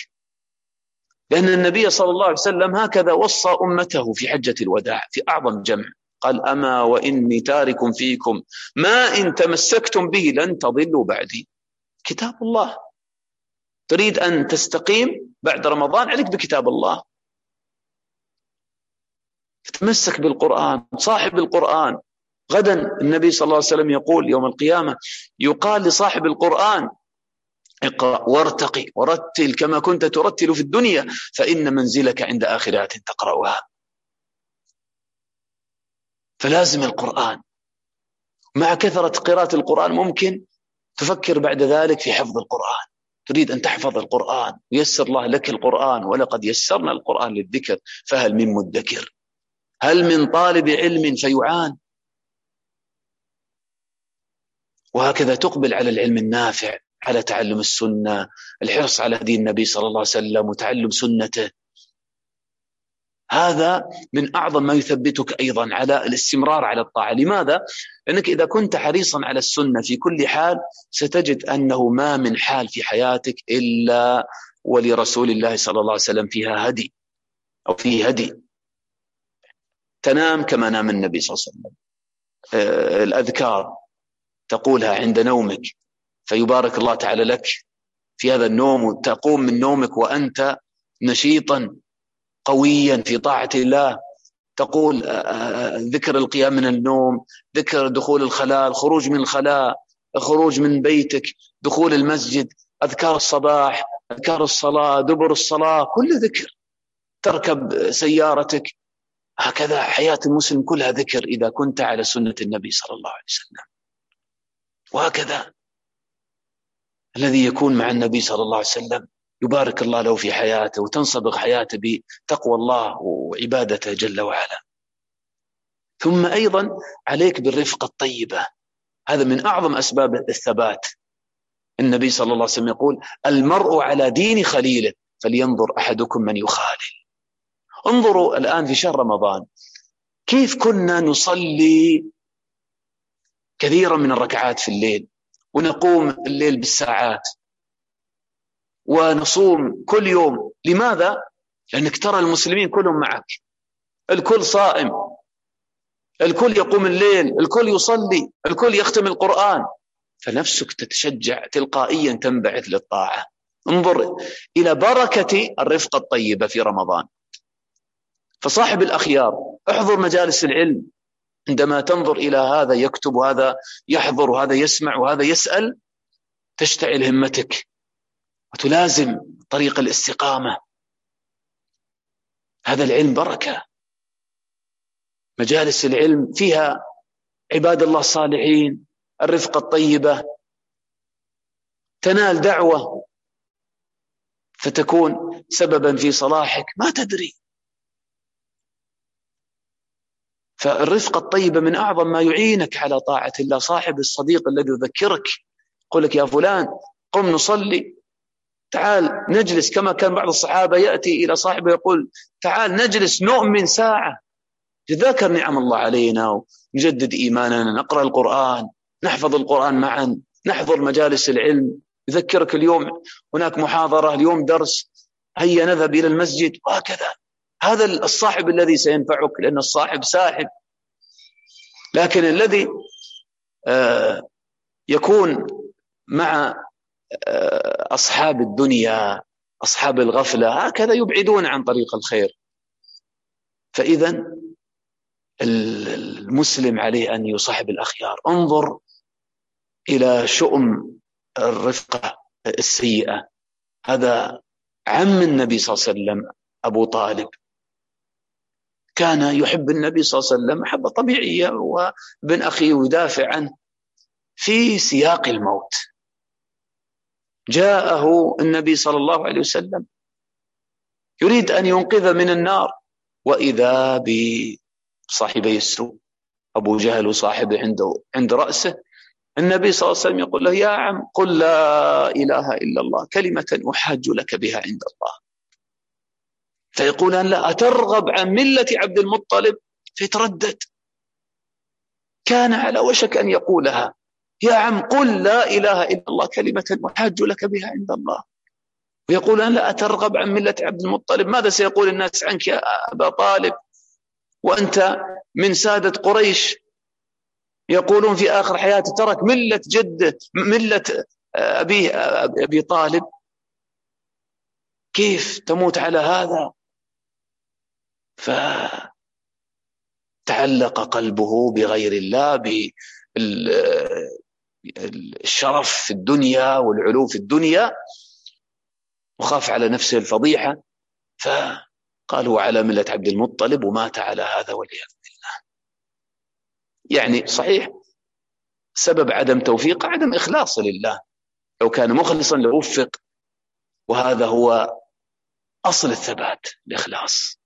S1: لأن النبي صلى الله عليه وسلم هكذا وصى أمته في حجة الوداع في أعظم جمع قال أما وإني تارك فيكم ما إن تمسكتم به لن تضلوا بعدي كتاب الله تريد أن تستقيم بعد رمضان عليك بكتاب الله تمسك بالقرآن صاحب القرآن غدا النبي صلى الله عليه وسلم يقول يوم القيامة يقال لصاحب القرآن اقرأ وارتقي ورتل كما كنت ترتل في الدنيا فإن منزلك عند اخرات تقرأها فلازم القرآن مع كثرة قراءة القرآن ممكن تفكر بعد ذلك في حفظ القرآن تريد أن تحفظ القرآن ويسر الله لك القرآن ولقد يسرنا القرآن للذكر فهل من مدكر هل من طالب علم فيعان وهكذا تقبل على العلم النافع على تعلم السنه الحرص على دين النبي صلى الله عليه وسلم وتعلم سنته هذا من اعظم ما يثبتك ايضا على الاستمرار على الطاعه، لماذا؟ لانك اذا كنت حريصا على السنه في كل حال ستجد انه ما من حال في حياتك الا ولرسول الله صلى الله عليه وسلم فيها هدي او فيه هدي. تنام كما نام النبي صلى الله عليه وسلم آه، الأذكار تقولها عند نومك فيبارك الله تعالى لك في هذا النوم وتقوم من نومك وأنت نشيطا قويا في طاعة الله تقول آه، آه، ذكر القيام من النوم ذكر دخول الخلاء الخروج من الخلاء الخروج من بيتك دخول المسجد أذكار الصباح أذكار الصلاة دبر الصلاة كل ذكر تركب سيارتك هكذا حياة المسلم كلها ذكر إذا كنت على سنة النبي صلى الله عليه وسلم وهكذا الذي يكون مع النبي صلى الله عليه وسلم يبارك الله له في حياته وتنصبغ حياته بتقوى الله وعبادته جل وعلا ثم أيضا عليك بالرفقة الطيبة هذا من أعظم أسباب الثبات النبي صلى الله عليه وسلم يقول المرء على دين خليله فلينظر أحدكم من يخالل انظروا الآن في شهر رمضان كيف كنا نصلي كثيرا من الركعات في الليل ونقوم الليل بالساعات ونصوم كل يوم لماذا؟ لأنك ترى المسلمين كلهم معك الكل صائم الكل يقوم الليل الكل يصلي الكل يختم القرآن فنفسك تتشجع تلقائيا تنبعث للطاعة انظر إلى بركة الرفقة الطيبة في رمضان فصاحب الأخيار احضر مجالس العلم عندما تنظر إلى هذا يكتب وهذا يحضر وهذا يسمع وهذا يسأل تشتعل همتك وتلازم طريق الاستقامة هذا العلم بركة مجالس العلم فيها عباد الله الصالحين الرفقة الطيبة تنال دعوة فتكون سببا في صلاحك ما تدري فالرفقة الطيبة من أعظم ما يعينك على طاعة الله صاحب الصديق الذي يذكرك يقول لك يا فلان قم نصلي تعال نجلس كما كان بعض الصحابة يأتي إلى صاحبه يقول تعال نجلس نؤمن ساعة نتذاكر نعم الله علينا ونجدد إيماننا نقرأ القرآن نحفظ القرآن معا نحضر مجالس العلم يذكرك اليوم هناك محاضرة اليوم درس هيا نذهب إلى المسجد وهكذا هذا الصاحب الذي سينفعك لأن الصاحب ساحب لكن الذي آه، يكون مع آه، أصحاب الدنيا أصحاب الغفلة هكذا يبعدون عن طريق الخير فإذا المسلم عليه أن يصاحب الأخيار انظر إلى شؤم الرفقة السيئة هذا عم النبي صلى الله عليه وسلم أبو طالب كان يحب النبي صلى الله عليه وسلم محبة طبيعية وابن أخيه يدافع عنه في سياق الموت جاءه النبي صلى الله عليه وسلم يريد أن ينقذ من النار وإذا بصاحبي السوء أبو جهل وصاحبه عنده عند رأسه النبي صلى الله عليه وسلم يقول له يا عم قل لا إله إلا الله كلمة أحاج لك بها عند الله فيقول لا أترغب عن ملة عبد المطلب فيتردد كان على وشك أن يقولها يا عم قل لا إله إلا الله كلمة وحاج لك بها عند الله ويقول أنا لا أترغب عن ملة عبد المطلب ماذا سيقول الناس عنك يا أبا طالب وأنت من سادة قريش يقولون في آخر حياته ترك ملة جده ملة أبيه أبي طالب كيف تموت على هذا فتعلق قلبه بغير الله بالشرف في الدنيا والعلو في الدنيا وخاف على نفسه الفضيحة فقالوا على ملة عبد المطلب ومات على هذا والعياذ بالله يعني صحيح سبب عدم توفيقه عدم إخلاصه لله لو كان مخلصا لوفق وهذا هو أصل الثبات الإخلاص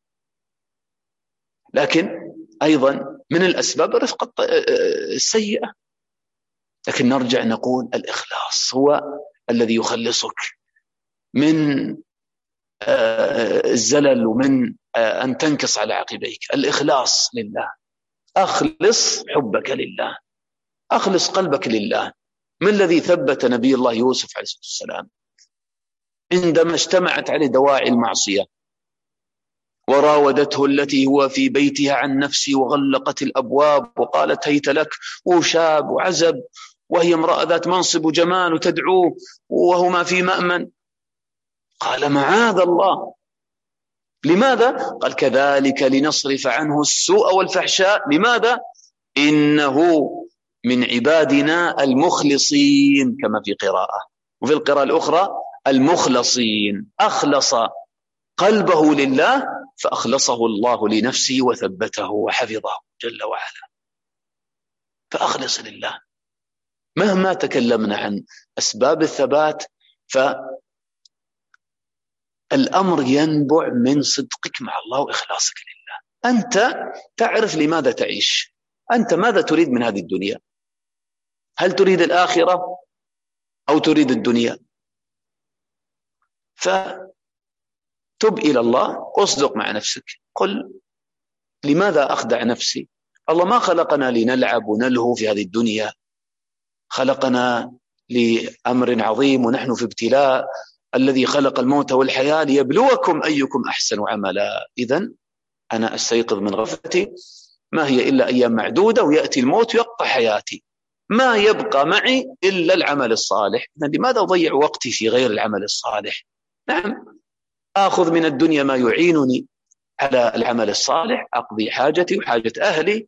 S1: لكن ايضا من الاسباب الرفقه آه، السيئه لكن نرجع نقول الاخلاص هو الذي يخلصك من آه، الزلل ومن آه، ان تنكص على عقبيك الاخلاص لله اخلص حبك لله اخلص قلبك لله ما الذي ثبت نبي الله يوسف عليه السلام عندما اجتمعت عليه دواعي المعصيه وراودته التي هو في بيتها عن نفسي وغلقت الابواب وقالت هيت لك وشاب وعزب وهي امراه ذات منصب وجمال وتدعوه وهما في مامن قال معاذ الله لماذا؟ قال كذلك لنصرف عنه السوء والفحشاء لماذا؟ إنه من عبادنا المخلصين كما في قراءة وفي القراءة الأخرى المخلصين أخلص قلبه لله فأخلصه الله لنفسه وثبته وحفظه جل وعلا فأخلص لله مهما تكلمنا عن أسباب الثبات فالأمر ينبع من صدقك مع الله وإخلاصك لله أنت تعرف لماذا تعيش أنت ماذا تريد من هذه الدنيا هل تريد الآخرة أو تريد الدنيا ف تب إلى الله أصدق مع نفسك قل لماذا أخدع نفسي الله ما خلقنا لنلعب ونلهو في هذه الدنيا خلقنا لأمر عظيم ونحن في ابتلاء الذي خلق الموت والحياة ليبلوكم أيكم أحسن عملا إذا أنا أستيقظ من غفلتي ما هي إلا أيام معدودة ويأتي الموت يقطع حياتي ما يبقى معي إلا العمل الصالح لماذا أضيع وقتي في غير العمل الصالح نعم آخذ من الدنيا ما يعينني على العمل الصالح أقضي حاجتي وحاجة أهلي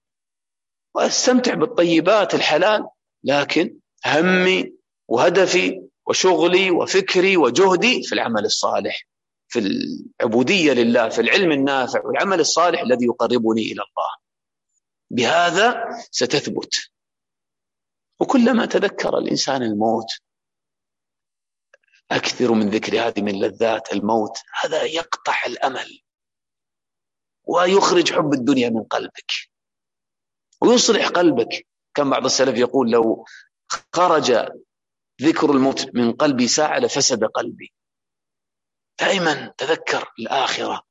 S1: وأستمتع بالطيبات الحلال لكن همي وهدفي وشغلي وفكري وجهدي في العمل الصالح في العبودية لله في العلم النافع والعمل الصالح الذي يقربني إلى الله بهذا ستثبت وكلما تذكر الإنسان الموت أكثر من ذكر هذه من لذات الموت هذا يقطع الأمل ويخرج حب الدنيا من قلبك ويصلح قلبك كان بعض السلف يقول لو خرج ذكر الموت من قلبي ساعة لفسد قلبي دائما تذكر الآخرة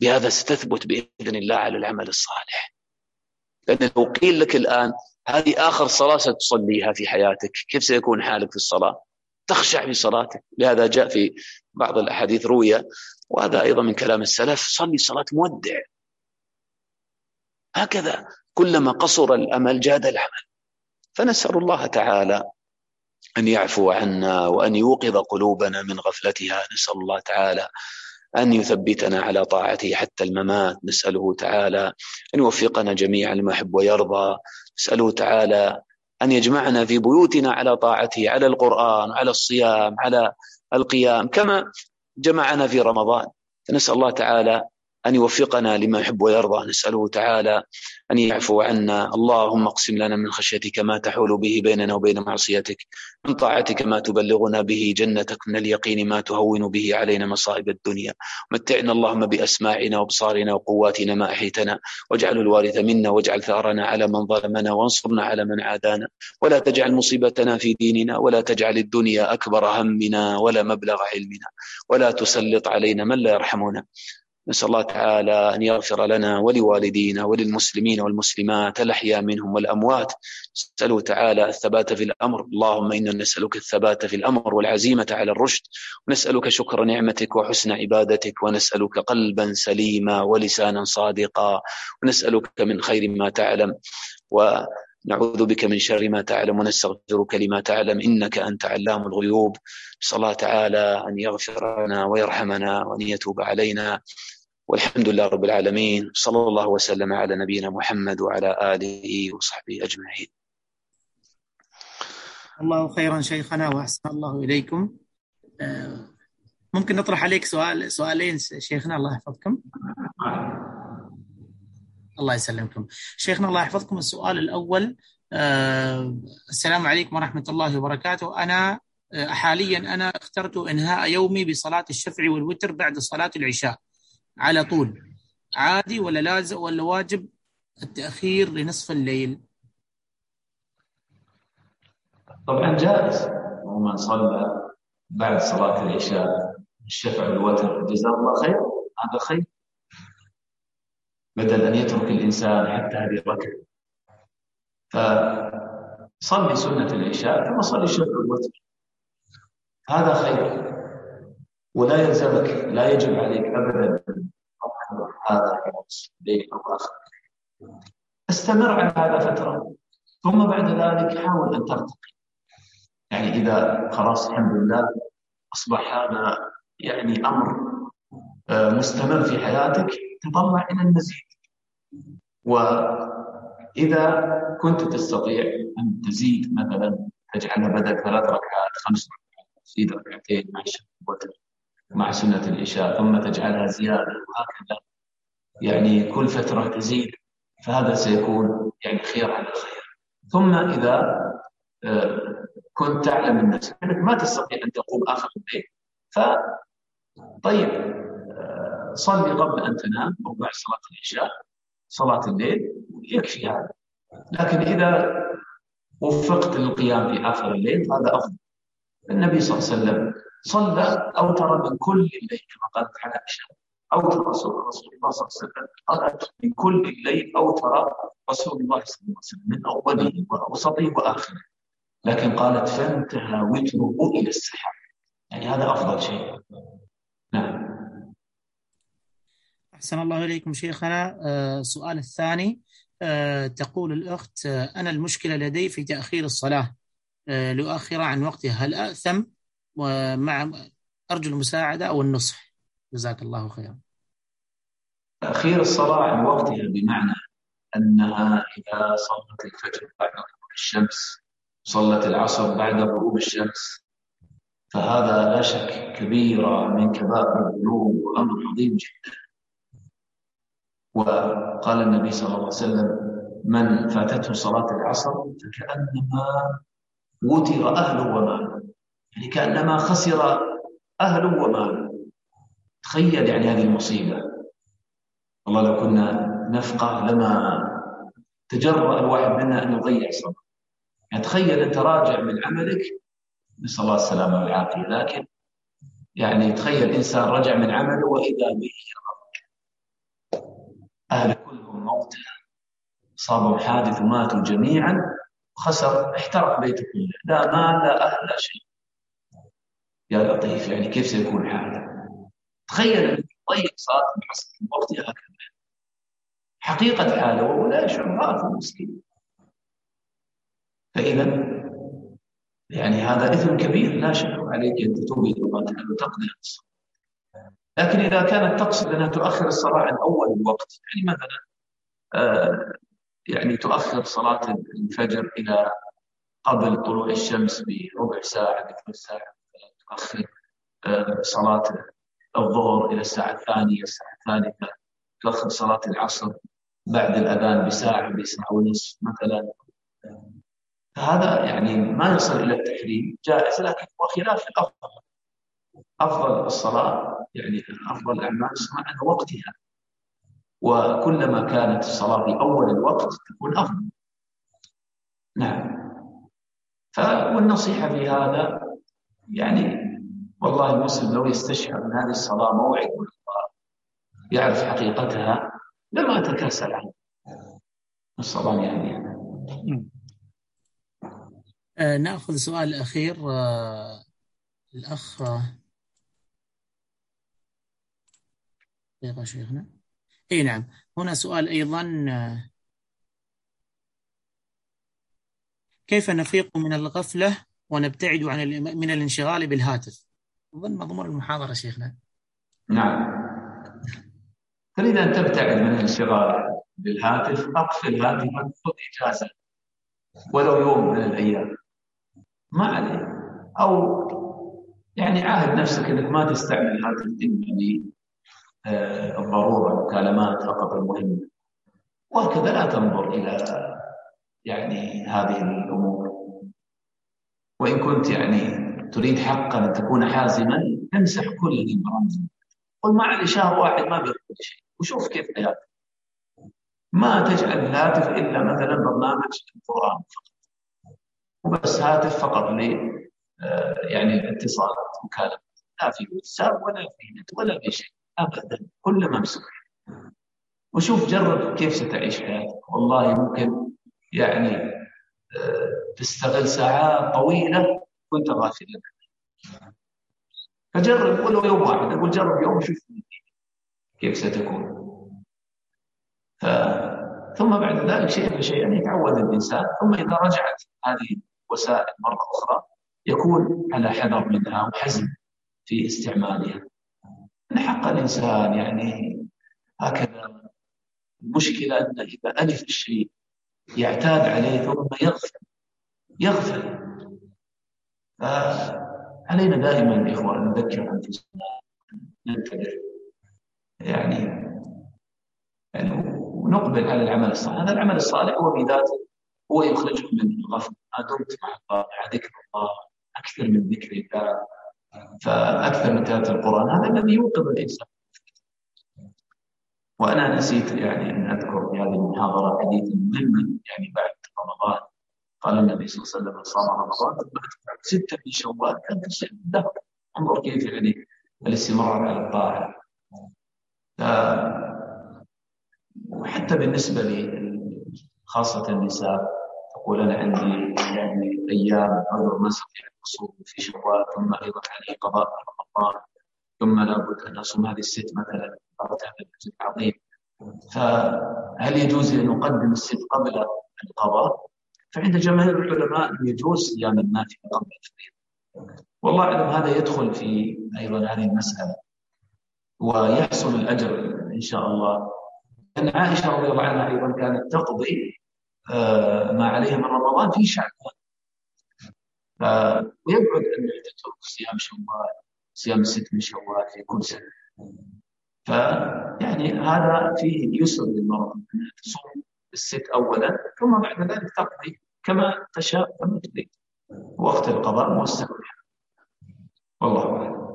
S1: بهذا ستثبت بإذن الله على العمل الصالح لأن لو قيل لك الآن هذه آخر صلاة ستصليها في حياتك كيف سيكون حالك في الصلاة تخشع من صلاتك لهذا جاء في بعض الأحاديث روية وهذا أيضا من كلام السلف صلي صلاة مودع هكذا كلما قصر الأمل جاد العمل فنسأل الله تعالى أن يعفو عنا وأن يوقظ قلوبنا من غفلتها نسأل الله تعالى أن يثبتنا على طاعته حتى الممات نسأله تعالى أن يوفقنا جميعا لما يحب ويرضى نسأله تعالى أن يجمعنا في بيوتنا على طاعته على القرآن على الصيام على القيام كما جمعنا في رمضان فنسأل الله تعالى أن يوفقنا لما يحب ويرضى نسأله تعالى أن يعفو عنا اللهم اقسم لنا من خشيتك ما تحول به بيننا وبين معصيتك من طاعتك ما تبلغنا به جنتك من اليقين ما تهون به علينا مصائب الدنيا متعنا اللهم بأسماعنا وأبصارنا وقواتنا ما أحيتنا واجعل الوارث منا واجعل ثأرنا على من ظلمنا وانصرنا على من عادانا ولا تجعل مصيبتنا في ديننا ولا تجعل الدنيا أكبر همنا ولا مبلغ علمنا ولا تسلط علينا من لا يرحمنا نسأل الله تعالى أن يغفر لنا ولوالدينا وللمسلمين والمسلمات الأحياء منهم والأموات نسأله تعالى الثبات في الأمر اللهم إنا نسألك الثبات في الأمر والعزيمة على الرشد ونسألك شكر نعمتك وحسن عبادتك ونسألك قلبا سليما ولسانا صادقا ونسألك من خير ما تعلم و نعوذ بك من شر ما تعلم ونستغفرك لما تعلم انك انت علام الغيوب نسال الله تعالى ان يغفر لنا ويرحمنا وان يتوب علينا والحمد لله رب العالمين صلى الله وسلم على نبينا محمد وعلى آله وصحبه أجمعين الله خيرا شيخنا وأحسن الله إليكم آه، ممكن نطرح عليك سؤال سؤالين شيخنا الله يحفظكم الله يسلمكم شيخنا الله يحفظكم السؤال الأول آه، السلام عليكم ورحمة الله وبركاته أنا آه، حاليا أنا اخترت إنهاء يومي بصلاة الشفع والوتر بعد صلاة العشاء على طول عادي ولا لازم ولا واجب التأخير لنصف الليل طبعا جائز ومن صلى بعد صلاة العشاء الشفع والوتر جزاه الله خير هذا خير بدل أن يترك الإنسان حتى هذه الركعة فصلي سنة العشاء ثم صلي الشفع والوتر هذا خير ولا يلزمك لا يجب عليك أبدا هذا بيت استمر على هذا فتره ثم بعد ذلك حاول ان ترتقي يعني اذا خلاص الحمد لله اصبح هذا يعني امر آه، مستمر في حياتك تطلع الى المزيد واذا كنت تستطيع ان تزيد مثلا تجعلها بدل ثلاث ركعات خمس ركعات تزيد ركعتين مع مع سنه العشاء ثم تجعلها زياده وهكذا يعني كل فترة تزيد فهذا سيكون يعني خير على خير ثم إذا آه، كنت تعلم الناس أنك يعني ما تستطيع أن تقوم آخر الليل فطيب آه، صلي قبل أن تنام أو بعد صلاة العشاء صلاة الليل يكفي هذا لكن إذا وفقت للقيام في آخر الليل هذا أفضل النبي صلى الله عليه وسلم صلى أوتر من كل الليل كما قالت على عائشة أو ترى رسول الله صلى الله عليه وسلم قرأت من كل الليل أو ترى رسول الله صلى الله عليه وسلم من أوله وأوسطه وآخره لكن قالت فانتهى وتره إلى السحاب يعني هذا أفضل شيء نعم أحسن الله إليكم شيخنا السؤال آه الثاني آه تقول الأخت آه أنا المشكلة لدي في تأخير الصلاة آه، لأؤخر عن وقتها هل أأثم ومع أرجو المساعدة أو النصح جزاك الله خيرا تأخير الصلاة عن وقتها بمعنى أنها إذا صلت الفجر بعد غروب الشمس صلت العصر بعد غروب الشمس فهذا لا شك كبيرة من كبائر الذنوب وأمر عظيم جدا وقال النبي صلى الله عليه وسلم من فاتته صلاة العصر فكأنما وتر أهله وماله يعني كأنما خسر أهله وماله تخيل يعني هذه المصيبة والله لو كنا نفقه لما تجرأ الواحد منا أن يضيع صبره يعني تخيل أنت راجع من عملك نسأل الله السلامة والعافية لكن يعني تخيل إنسان رجع من عمله وإذا به أهل كلهم موتى صابهم حادث وماتوا جميعا خسر احترق بيته كله لا مال لا أهل لا شيء يا لطيف يعني كيف سيكون حالك تخيل ان الضيق طيب صار في عصر وقتها كمان حقيقه حاله وهو لا يشعر رأفه مسكين فاذا يعني هذا اثم كبير لا شك عليك ان تتوب الى الله تعالى وتقضي لكن اذا كانت تقصد انها تؤخر الصلاه عن اول الوقت يعني مثلا آه، يعني تؤخر صلاه الفجر الى قبل طلوع الشمس بربع ساعه بثلث ساعه تؤخر آه، صلاه الظهر إلى الساعة الثانية الساعة الثالثة تؤخر صلاة العصر بعد الأذان بساعة بساعة ونصف مثلا هذا يعني ما يصل إلى التحريم جائز لكن هو خلاف الأفضل أفضل الصلاة يعني أفضل الأعمال على وقتها وكلما كانت الصلاة في أول الوقت تكون أفضل نعم فالنصيحة في هذا يعني والله المسلم لو يستشعر ان هذه الصلاه موعد من الله يعرف حقيقتها لما تكاسل عنه الصلاه يعني آه ناخذ سؤال اخير آه، الاخ دقيقه شيخنا اي نعم هنا سؤال ايضا آه، كيف نفيق من الغفله ونبتعد عن من الانشغال بالهاتف ضمن مضمون المحاضرة شيخنا نعم تريد أن تبتعد من الانشغال بالهاتف أقفل هاتفك خذ إجازة ولو يوم من الأيام ما عليك أو يعني عاهد نفسك أنك ما تستعمل الهاتف إلا آه، الضرورة مكالمات فقط المهمة وهكذا لا تنظر إلى يعني هذه الأمور وإن كنت يعني تريد حقا أن تكون حازما امسح كل البرامج قل علي شهر واحد ما بيقول شيء وشوف كيف حياتك ما تجعل الهاتف إلا مثلا برنامج القرآن فقط وبس هاتف فقط ل آه، يعني اتصالات مكالمات لا في واتساب ولا في نت ولا في شيء ابدا كله ممسوح وشوف جرب كيف ستعيش حياتك والله ممكن يعني آه، تستغل ساعات طويله كنت غافلا فجرب ولو يوم واحد أقول جرب يوم شوف كيف ستكون ف... ثم بعد ذلك شيئا فشيئا يتعود الإنسان ثم إذا رجعت هذه الوسائل مرة أخرى يكون على حذر منها وحزم في استعمالها من حق الإنسان يعني هكذا المشكلة انه إذا ألف الشيء يعتاد عليه ثم يغفل يغفل فعلينا دائما يا إخوة أن نذكر أنفسنا ننتبه يعني يعني ونقبل على العمل الصالح هذا العمل الصالح هو بذاته هو يخرجك من الغفله ما دمت مع الله مع ذكر الله اكثر من ذكر الله فاكثر من تلاوه القران هذا الذي يوقظ الانسان وانا نسيت يعني ان اذكر في يعني هذه المحاضره حديثا مهما يعني بعد رمضان قال النبي صلى الله عليه وسلم من صام رمضان ستة في شوال كان كالشهر الدهر انظر كيف يعني الاستمرار على الطاعة وحتى بالنسبة لي خاصة النساء تقول أنا عندي يعني أيام عذر ما أستطيع اصوم في شوال ثم أيضا علي قضاء رمضان ثم لابد أن أصوم هذه الست مثلا عظيم فهل يجوز أن نقدم الست قبل القضاء فعند جماهير العلماء يجوز صيام النافله قبل الفريضه. والله اعلم هذا يدخل في ايضا هذه المساله ويحصل الاجر ان شاء الله ان عائشه رضي الله عنها ايضا كانت تقضي آه، ما عليها من رمضان في شعبان ويبعد ان تترك صيام شوال صيام الست من شوال في كل سنه فيعني هذا فيه يسر للمرأة أنها تصوم الست اولا ثم بعد ذلك تقضي كما تشاء كما تريد وقت القضاء موسع والله اعلم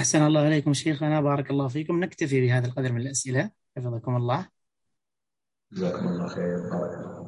S1: أحسن الله إليكم شيخنا بارك الله فيكم نكتفي بهذا القدر من الأسئلة حفظكم الله جزاكم الله خير